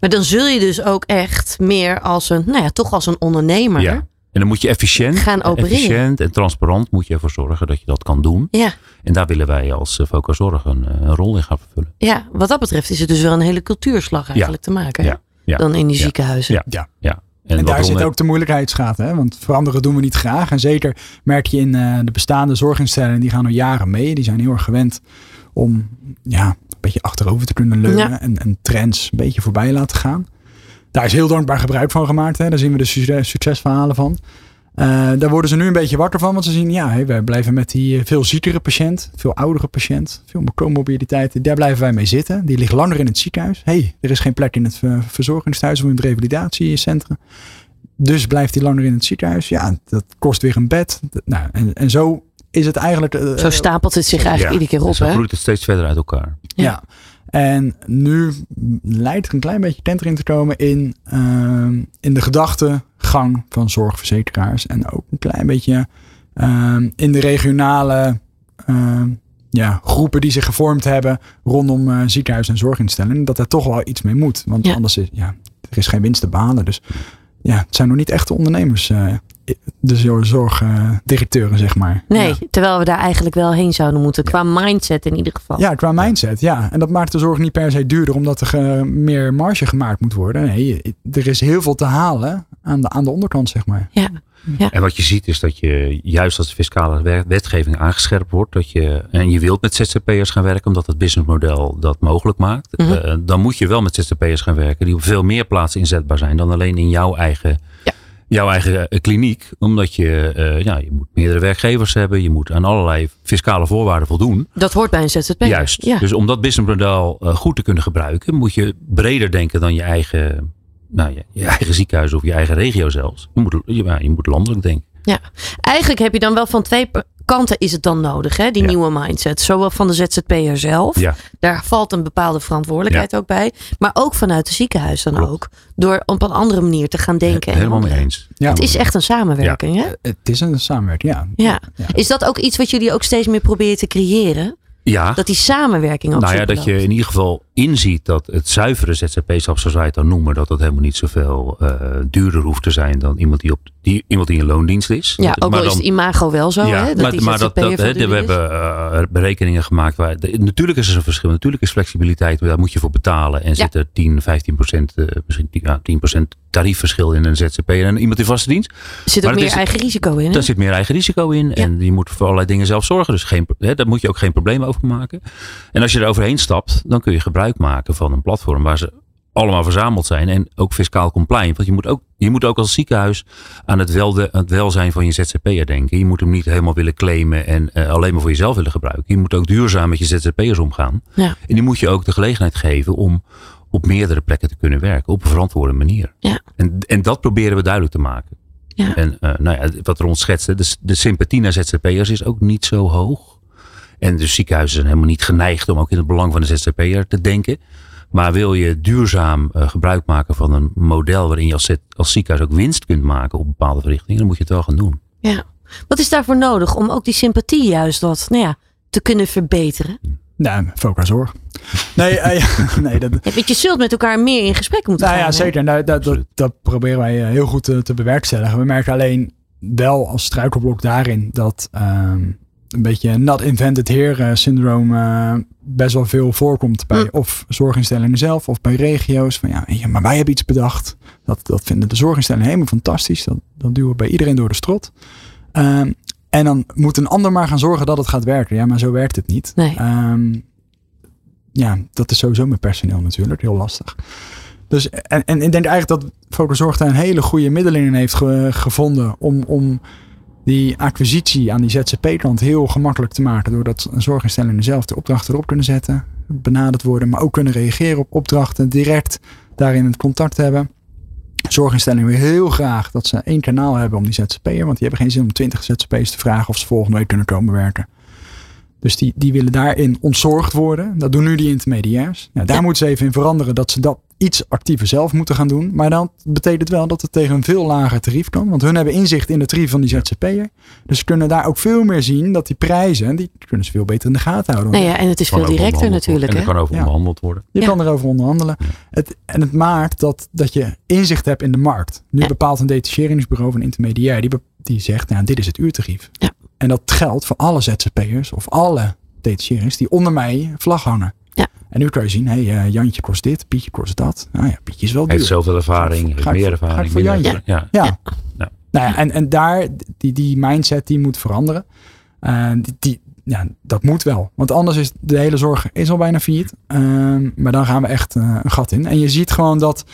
Maar dan zul je dus ook echt meer als een, nou ja, toch als een ondernemer. Ja. En dan moet je efficiënt, Gaan opereren. efficiënt en transparant moet je ervoor zorgen dat je dat kan doen. Ja. En daar willen wij als eh, Focus Zorg een, eh, een rol in gaan vervullen. Ja, wat dat betreft is het dus wel een hele cultuurslag eigenlijk te maken. Ja. Ja. Dan in die Ja. ziekenhuizen. Ja. Ja. En, daar zit ook de moeilijkheidsgraad. Hè? Want veranderen doen we niet graag. En zeker merk je in eh, de bestaande zorginstellingen, die gaan al jaren mee. Die zijn heel erg gewend om ja, een beetje achterover te kunnen leunen. Ja. En, en trends een beetje voorbij laten gaan. Daar is heel dankbaar gebruik van gemaakt. Hè? Daar zien we de succes- succesverhalen van. Eh, daar worden ze nu een beetje wakker van. Want ze zien, ja, hey, wij blijven met die eh, veel ziekere patiënt, veel oudere patiënt, veel comorbiditeiten. Daar blijven wij mee zitten. Die ligt langer in het ziekenhuis. hey, er is geen plek in het ver- verzorgingstehuis of in het revalidatiecentrum. Dus blijft hij langer in het ziekenhuis. Ja, dat kost weer een bed. Nou, en, en zo is het eigenlijk. eh, Zo stapelt het zich eigenlijk Ja. iedere keer op. zo Hè? groeit het steeds verder uit elkaar. ja. En nu lijkt er een klein beetje kentering te komen in, ehm, in de gedachtegang van zorgverzekeraars. En ook een klein beetje ehm, in de regionale ehm, ja, groepen die zich gevormd hebben rondom uh, ziekenhuizen en zorginstellingen. Dat er toch wel iets mee moet. Want Ja. anders is ja, er is geen winst te behalen. Dus ja, het zijn nog niet echte ondernemers. Eh, de zor- zorgdirecteuren, zeg maar. Nee, Ja. terwijl we daar eigenlijk wel heen zouden moeten. Qua mindset in ieder geval. Ja, qua mindset, ja. En dat maakt de zorg niet per se duurder omdat er ge- meer marge gemaakt moet worden. Nee, er is heel veel te halen aan de, aan de onderkant, zeg maar. Ja. En wat je ziet is dat je juist als de fiscale wetgeving aangescherpt wordt. Dat je, en je wilt met ZZP'ers gaan werken omdat het businessmodel dat mogelijk maakt. Mhm. eh, dan moet je wel met ZZP'ers gaan werken die op veel meer plaatsen inzetbaar zijn dan alleen in jouw eigen, Ja. Jouw eigen eh, kliniek. Omdat je, eh, ja, je moet meerdere werkgevers hebben. Je moet aan allerlei fiscale voorwaarden voldoen. Dat hoort bij een ZZP. Juist. Ja. Dus om dat businessmodel eh, goed te kunnen gebruiken, moet je breder denken dan je eigen, nou, je, je eigen ziekenhuis of je eigen regio zelfs. Je moet, je, je moet landelijk denken. Eigenlijk heb je dan wel van twee kanten is het dan nodig, hè? die Ja. nieuwe mindset. Zowel van de ZZP'er zelf. Ja. Daar valt een bepaalde verantwoordelijkheid ook bij. Maar ook vanuit het ziekenhuis dan Klopt. ook. Door op een andere manier te gaan denken. en Helemaal mee eens. Ja, Het is echt een samenwerking, hè? het is een samenwerking, ja. Ja. Ja. Is dat ook iets wat jullie ook steeds meer proberen te creëren? Ja, Dat die samenwerking ook nou ja, dat je in ieder geval inziet dat het zuivere ZZP-schap, zoals wij het dan noemen, dat dat helemaal niet zoveel eh, duurder hoeft te zijn dan iemand die, op, die, iemand die in loondienst is. Ja, ook Maar al is dan- het imago wel zo, hè? Dat maar, die maar dat, we is. hebben eh, berekeningen gemaakt. Waar, de- natuurlijk is er een verschil. Natuurlijk is flexibiliteit, maar daar moet je voor betalen. En Ja. zit er 10, 15 procent, eh, misschien 10, ja, 10 procent tariefverschil in een ZZP en iemand in vaste dienst. Er zit ook meer is- eigen risico in? Daar zit meer eigen risico in. En je moet voor allerlei dingen zelf zorgen. Dus geen, hè, daar moet je ook geen probleem over maken. En als je er overheen stapt, dan kun je gebruik maken van een platform waar ze allemaal verzameld zijn. En ook fiscaal compliant. Want je moet ook, je moet ook als ziekenhuis aan het, welde, het welzijn van je ZZP'er denken. Je moet hem niet helemaal willen claimen en eh, alleen maar voor jezelf willen gebruiken. Je moet ook duurzaam met je ZZP'ers omgaan. Ja. En die moet je ook de gelegenheid geven om op meerdere plekken te kunnen werken. Op een verantwoorde manier. Ja. En, en dat proberen we duidelijk te maken. Ja. En eh, nou ja, wat Ron schetste, de, de sympathie naar ZZP'ers is ook niet zo hoog. En de ziekenhuizen zijn helemaal niet geneigd om ook in het belang van de ZZP'er te denken. Maar wil je duurzaam eh, gebruik maken van een model waarin je als, ziekenhuis ook winst kunt maken op bepaalde verrichtingen, dan moet je het wel gaan doen. Ja. Wat is daarvoor nodig om ook die sympathie juist wat nou ja, te kunnen verbeteren? Nou, focus zorg. Nee, eh, ja, nee dat, Ja, je zult met elkaar meer in gesprek moeten nou gaan. ja, zeker. En dat, dat, proberen wij eh, heel goed te, te bewerkstelligen. We merken alleen wel als struikelblok daarin dat ehm, een beetje not invented here eh, syndroom eh, best wel veel voorkomt bij Mm. of zorginstellingen zelf of bij regio's. Van ja, maar wij hebben iets bedacht. Dat, dat vinden de zorginstellingen helemaal fantastisch. Dat, dat duwen we bij iedereen door de strot. Ehm, en dan moet een ander maar gaan zorgen dat het gaat werken. Ja, maar zo werkt het niet. Nee. Ehm, ja, dat is sowieso met personeel natuurlijk heel lastig. Dus, en, en ik denk eigenlijk dat Focus Zorg daar een hele goede middelen in heeft ge- gevonden om, om die acquisitie aan die ZZP-kant heel gemakkelijk te maken. Doordat zorginstellingen zelf de opdrachten erop kunnen zetten, benaderd worden, maar ook kunnen reageren op opdrachten, direct daarin het contact hebben. Zorginstellingen willen heel graag dat ze één kanaal hebben om die ZZP'er, want die hebben geen zin om 20 ZZP'ers te vragen of ze volgende week kunnen komen werken. Dus die, die willen daarin ontzorgd worden. Dat doen nu die intermediairs. Ja, daar Ja. moeten ze even in veranderen dat ze dat iets actiever zelf moeten gaan doen. Maar dan betekent wel dat het tegen een veel lager tarief kan. Want hun hebben inzicht in de tarief van die ZZP'er. Dus ze kunnen daar ook veel meer zien dat die prijzen, die kunnen ze veel beter in de gaten houden. Nou ja, en het is veel directer natuurlijk. En Hè? er kan over Ja. onderhandeld worden. Je Ja. kan erover onderhandelen. Het, en het maakt dat, dat je inzicht hebt in de markt. Nu Ja. bepaalt een detacheringsbureau van intermediair. Die, die zegt, nou, dit is het uurtarief. Ja. En dat geldt voor alle ZZP'ers of alle detacheerings die onder mij vlag hangen. Ja. En nu kan je zien, hé, eh, Jantje kost dit, Pietje kost dat. Nou ja, Pietje is wel duur. Heeft zoveel ervaring, heeft Ga ik meer voor- ga ik ervaring. voor Jantje? Ja. Ja. Ja. Nou ja, en, en daar, die, die mindset die moet veranderen. Eh, die, die, ja, dat moet wel. Want anders is de hele zorg is al bijna failliet. Ehm, maar dan gaan we echt eh, een gat in. En je ziet gewoon dat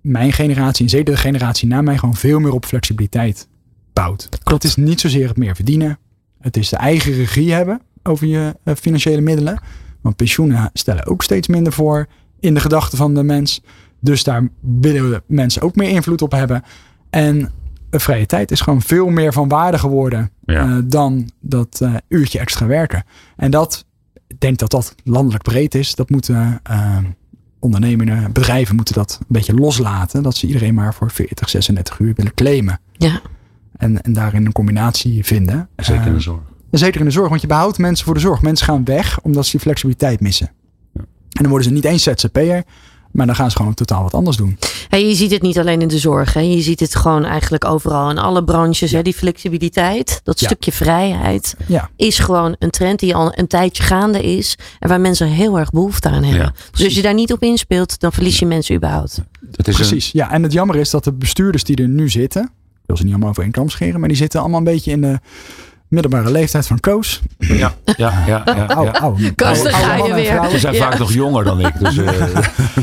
mijn generatie, en zeker de generatie na mij, gewoon veel meer op flexibiliteit bouwt. Het is niet zozeer het meer verdienen. Het is de eigen regie hebben over je eh, financiële middelen. Want pensioenen stellen ook steeds minder voor in de gedachten van de mens. Dus daar willen we mensen ook meer invloed op hebben. En een vrije tijd is gewoon veel meer van waarde geworden Ja. eh, dan dat eh, uurtje extra werken. En dat ik denk dat dat landelijk breed is. Dat moeten uh, ondernemingen, bedrijven moeten dat een beetje loslaten. Dat ze iedereen maar voor 40, 36 uur willen claimen. Ja. En, en daarin een combinatie vinden. Zeker in de Uh, zorg. Zeker in de zorg, want je behoudt mensen voor de zorg. Mensen gaan weg omdat ze die flexibiliteit missen. Ja. En dan worden ze niet eens ZZP'er, maar dan gaan ze gewoon totaal wat anders doen. Hey, je ziet het niet alleen in de zorg. Hè. Je ziet het gewoon eigenlijk overal in alle branches. Hè. Die flexibiliteit, dat Ja. stukje vrijheid, Ja. is gewoon een trend die al een tijdje gaande is. En waar mensen heel erg behoefte aan hebben. Ja, dus als je daar niet op inspeelt, dan verlies je mensen überhaupt. Het is een- Precies. Ja, en het jammer is dat de bestuurders die er nu zitten, wil ze niet allemaal over één kam scheren, maar die zitten allemaal een beetje in de middelbare leeftijd van Koos. ja, ja, ja, ja, Oude, ja. oude, Koos, daar ga je weer. Ze zijn Ja. vaak nog jonger dan ik. Dus, eh,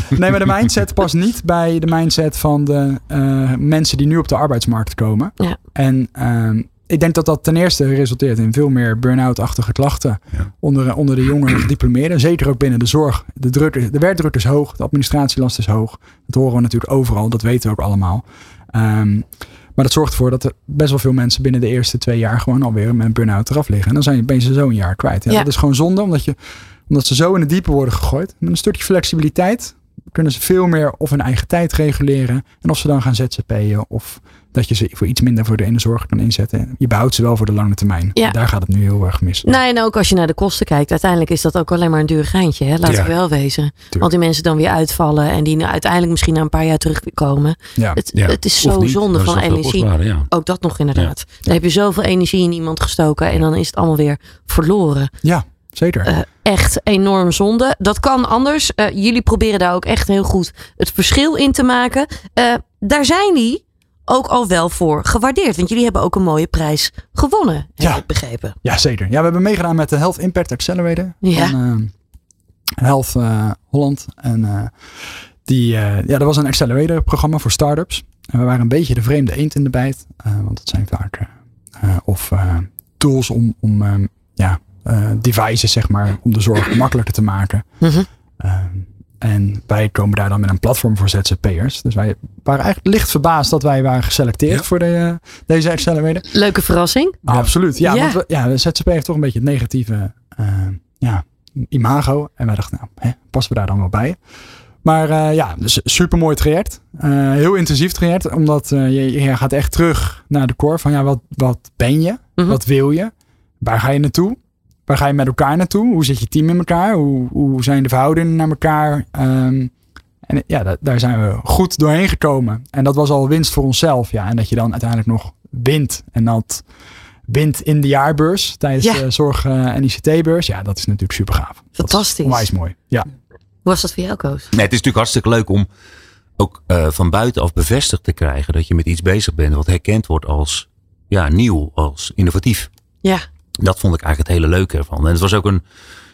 Nee, maar de mindset past niet bij de mindset van de eh, mensen die nu op de arbeidsmarkt komen. Ja. En ehm, ik denk dat dat ten eerste resulteert in veel meer burn-out-achtige klachten Ja. onder, onder de jonge gediplomeerden. Zeker ook binnen de zorg. De, druk, de werkdruk is hoog, de administratielast is hoog. Dat horen we natuurlijk overal, dat weten we ook allemaal. Ehm, maar dat zorgt ervoor dat er best wel veel mensen binnen de eerste twee jaar gewoon alweer met een burn-out eraf liggen. En dan zijn je, zo een jaar kwijt. Ja. Dat is gewoon zonde, omdat, je, omdat ze zo in het diepe worden gegooid. Met een stukje flexibiliteit kunnen ze veel meer of hun eigen tijd reguleren. En of ze dan gaan ZZP'en of dat je ze voor iets minder voor de ene zorg kan inzetten. Je behoudt ze wel voor de lange termijn. Ja. Daar gaat het nu heel erg mis. Nou, en ook als je naar de kosten kijkt, uiteindelijk is dat ook alleen maar een duur geintje. Hè? Laten Ja. we wel wezen. Want die mensen dan weer uitvallen en die uiteindelijk misschien na een paar jaar terugkomen. Ja. Het, ja. het is zo zonde is van energie. Ook dat nog inderdaad. Dan heb je zoveel energie in iemand gestoken en dan is het allemaal weer verloren. Ja, zeker. Eh, echt enorm zonde. Dat kan anders. Eh, jullie proberen daar ook echt heel goed het verschil in te maken. Eh, daar zijn die ook al wel voor gewaardeerd. Want jullie hebben ook een mooie prijs gewonnen, heb Ja. ik begrepen. Ja, zeker. Ja, we hebben meegedaan met de Health Impact Accelerator Ja. van eh, Health eh, Holland. En eh, die, ja, dat was een accelerator programma voor startups. En we waren een beetje de vreemde eend in de bijt. want het zijn vaak of tools om, om ehm, ja, devices, zeg maar, om de zorg makkelijker te maken. Mhm. Ehm, en wij komen daar dan met een platform voor ZZP'ers. Dus wij waren eigenlijk licht verbaasd dat wij waren geselecteerd Ja. voor de, deze accelerator. Leuke verrassing. Ja. Absoluut. Ja, Ja. want we, ja, de ZZP heeft toch een beetje het negatieve eh, ja, imago. En wij dachten, nou, hè, passen we daar dan wel bij? Maar eh, ja, dus super mooi traject. Eh, heel intensief traject, omdat eh, je, je gaat echt terug naar de core van ja, wat, wat ben je? Mhm. Wat wil je? Waar ga je naartoe? Waar ga je met elkaar naartoe? Hoe zit je team in elkaar? Hoe, hoe zijn de verhoudingen naar elkaar? Ehm, en ja, da- daar zijn we goed doorheen gekomen. En dat was al winst voor onszelf. Ja, en dat je dan uiteindelijk nog wint. En dat wint in de jaarbeurs tijdens Ja. de zorg- eh, en ICT-beurs. Ja, dat is natuurlijk super gaaf. Fantastisch. Onwijs mooi. Ja. Hoe was dat voor jou, Koos? Nee, het is natuurlijk hartstikke leuk om ook eh, van buitenaf bevestigd te krijgen dat je met iets bezig bent wat herkend wordt als ja, nieuw, als innovatief. Ja, Dat vond ik eigenlijk het hele leuke ervan. En het was ook een,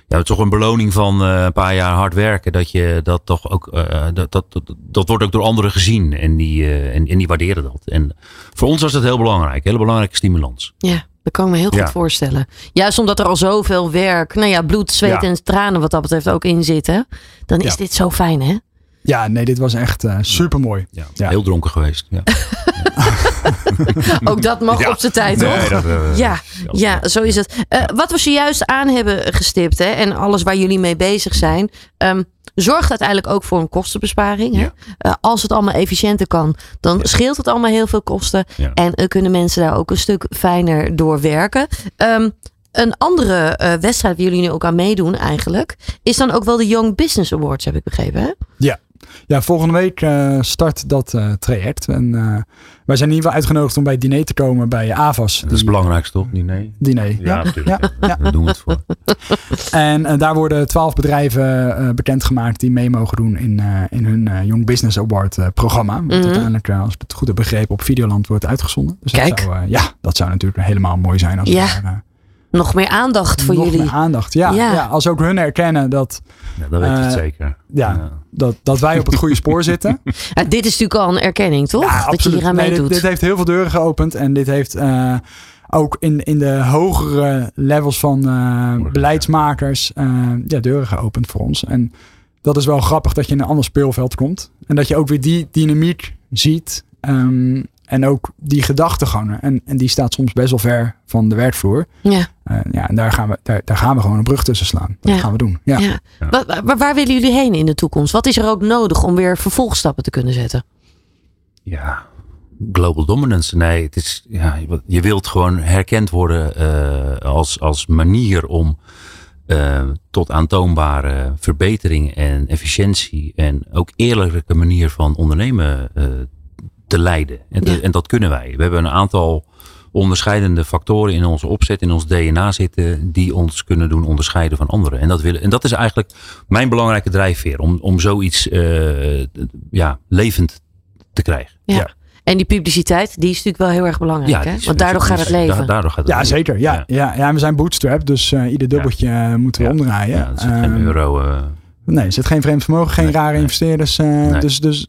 ja, toch een beloning van eh, een paar jaar hard werken. Dat je dat toch ook, eh, dat, dat, dat, dat wordt ook door anderen gezien. En die, eh, en, en die waarderen dat. En voor ons was dat heel belangrijk. Hele belangrijke stimulans. ja. Dat kan ik me heel goed Ja. voorstellen. Juist omdat er al zoveel werk, nou ja, bloed, zweet Ja. en tranen wat dat betreft ook in zitten. Dan is Ja. dit zo fijn, hè? ja, nee, dit was echt super mooi. Ja, Ja. Heel dronken geweest. Ja. Ook dat mag Ja. op zijn tijd, toch? Dat, eh, Ja, ja, zo is het. Eh, wat we zojuist aan hebben gestipt hè, en alles waar jullie mee bezig zijn, ehm, zorgt uiteindelijk ook voor een kostenbesparing. Hè? Ja. Eh, als het allemaal efficiënter kan, dan scheelt het allemaal heel veel kosten. Ja. En kunnen mensen daar ook een stuk fijner door werken. Ehm, een andere eh, wedstrijd waar jullie nu ook aan meedoen eigenlijk, is dan ook wel de Young Business Awards, heb ik begrepen. Hè? Ja, volgende week eh, start dat eh, traject. En eh, wij zijn in ieder geval uitgenodigd om bij het diner te komen bij AVAS. Dat is het belangrijkste toch? Nee. Diner. Ja, natuurlijk. Ja, ja. Daar doen we het voor. En daar worden twaalf bedrijven eh, bekendgemaakt die mee mogen doen in, eh, in hun Young Business Award eh, programma. Wat Mhm. uiteindelijk, als ik het goed heb begrepen, op Videoland wordt uitgezonden. Dus Kijk. Dat zou, eh, ja, dat zou natuurlijk helemaal mooi zijn als Ja, we daar, Nog meer aandacht voor nog jullie. meer aandacht. Ja, Ja. ja. als ook hun erkennen dat, Ja, dat weet het Eh, zeker. ja, dat, dat wij op het goede spoor zitten. Ja, dit is natuurlijk al een erkenning, toch? Ja, dat je hier aan Nee, dit, meedoet. dit heeft heel veel deuren geopend. En dit heeft eh, ook in, in de hogere levels van eh, beleidsmakers eh, ja, deuren geopend voor ons. En dat is wel grappig dat je in een ander speelveld komt. En dat je ook weer die dynamiek ziet. ehm, en ook die gedachtegang. En, en die staat soms best wel ver van de werkvloer. Ja. Uh, ja, en daar gaan, we, daar, daar gaan we gewoon een brug tussen slaan. Dat Ja. gaan we doen. Ja. Ja. Waar, waar, waar willen jullie heen in de toekomst? Wat is er ook nodig om weer vervolgstappen te kunnen zetten? Ja, global dominance. Nee, het is, ja, je- wilt gewoon herkend worden eh, als, als manier om eh, tot aantoonbare verbetering en efficiëntie en ook eerlijke manier van ondernemen eh, te leiden. En, te- Ja. en dat kunnen wij. We hebben een aantal onderscheidende factoren in onze opzet, in ons DNA zitten, die ons kunnen doen onderscheiden van anderen. En dat, willen, en dat is eigenlijk mijn belangrijke drijfveer, om, om zoiets eh, ja, levend te krijgen. Ja. Ja. En die publiciteit, die is natuurlijk wel heel erg belangrijk. hè? die is- Want daardoor gaat het da- leven. daardoor gaat het Ja, leven. zeker. Ja, ja. Ja, we zijn bootstrap, dus eh, ieder dubbeltje eh, moeten we Ja. omdraaien. Ja, dat is geen Ehm, euro. eh, Nee, er zit geen vreemd vermogen, geen Nee, rare nee. investeerders. eh, Nee. Dus, dus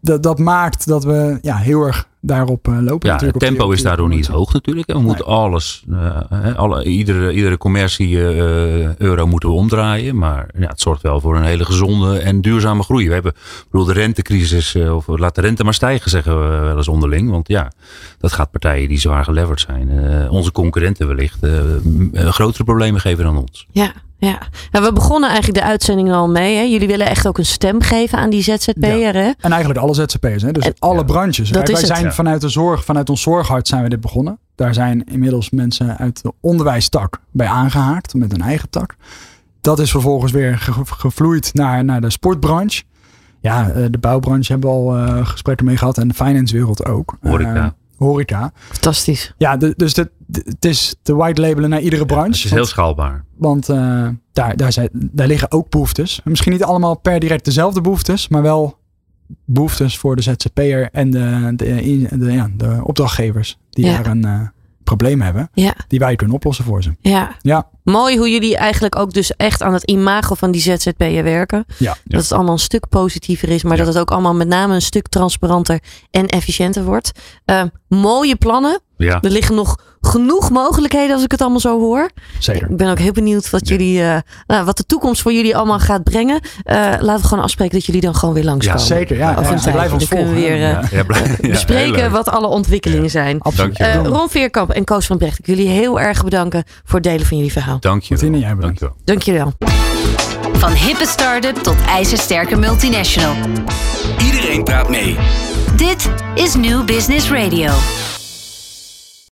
dat, dat maakt dat we ja, heel erg daarop eh, lopen. ja, het natuurlijk, op die- tempo is daardoor niet hoog natuurlijk. We moeten alles, eh, hè, alle, iedere, iedere commercie eh, euro moeten we omdraaien. Maar ja, het zorgt wel voor een hele gezonde en duurzame groei. We hebben bedoel, de rentecrisis, eh, of laat de rente maar stijgen, zeggen we wel eens onderling. Want ja, dat gaat partijen die zwaar geleverd zijn. eh, onze concurrenten wellicht m- grotere problemen geven dan ons. Ja, ja. Nou, we begonnen eigenlijk de uitzending al mee. Hè? Jullie willen echt ook een stem geven aan die ZZP'er. Hè? En eigenlijk alle ZZP'ers, hè? dus En- alle Ja. branches. Dat Wij, is wij het. zijn Ja. vanuit de zorg, vanuit ons zorghart zijn we dit begonnen. Daar zijn inmiddels mensen uit de onderwijstak bij aangehaakt met een eigen tak. Dat is vervolgens weer ge- gevloeid naar, naar de sportbranche. Ja, eh, de bouwbranche hebben we al eh, gesprekken mee gehad en de financewereld ook. Horeca. Eh, horeca. Fantastisch. Ja, de- dus dit- het is te white labelen naar iedere branche. Het is heel want- schaalbaar. want eh, daar, daar, zijn, daar liggen ook behoeftes. Misschien niet allemaal per direct dezelfde behoeftes, maar wel behoeftes voor de ZZP'er en de, de, de, ja, de opdrachtgevers die Ja. daar een eh, probleem hebben, Ja, die wij kunnen oplossen voor ze. ja. Ja, Mooi hoe jullie eigenlijk ook dus echt aan het imago van die ZZP'er werken. ja. Dat het allemaal een stuk positiever is, maar Ja. dat het ook allemaal met name een stuk transparanter en efficiënter wordt. Eh, mooie plannen. Ja. Er liggen nog genoeg mogelijkheden als ik het allemaal zo hoor. zeker. Ik ben ook heel benieuwd wat, Ja. jullie, eh, nou, wat de toekomst voor jullie allemaal gaat brengen. Eh, laten we gewoon afspreken dat jullie dan gewoon weer langskomen. Ja, Zeker, ja. Over ja, een ja, tijdje. blijf ons Dan kunnen we volgen. weer, hè. eh, Ja, ja, ja, heel Bespreken wat alle ontwikkelingen Ja. zijn. Absoluut. Eh. Ron Veerkamp en Koos van Brecht, ik wil jullie heel erg bedanken voor het delen van jullie verhaal. Dank je wel. jij bedankt. Dank je wel. Dank jullie wel. Van hippe start-up tot ijzersterke multinational. Iedereen praat mee. Dit is New Business Radio.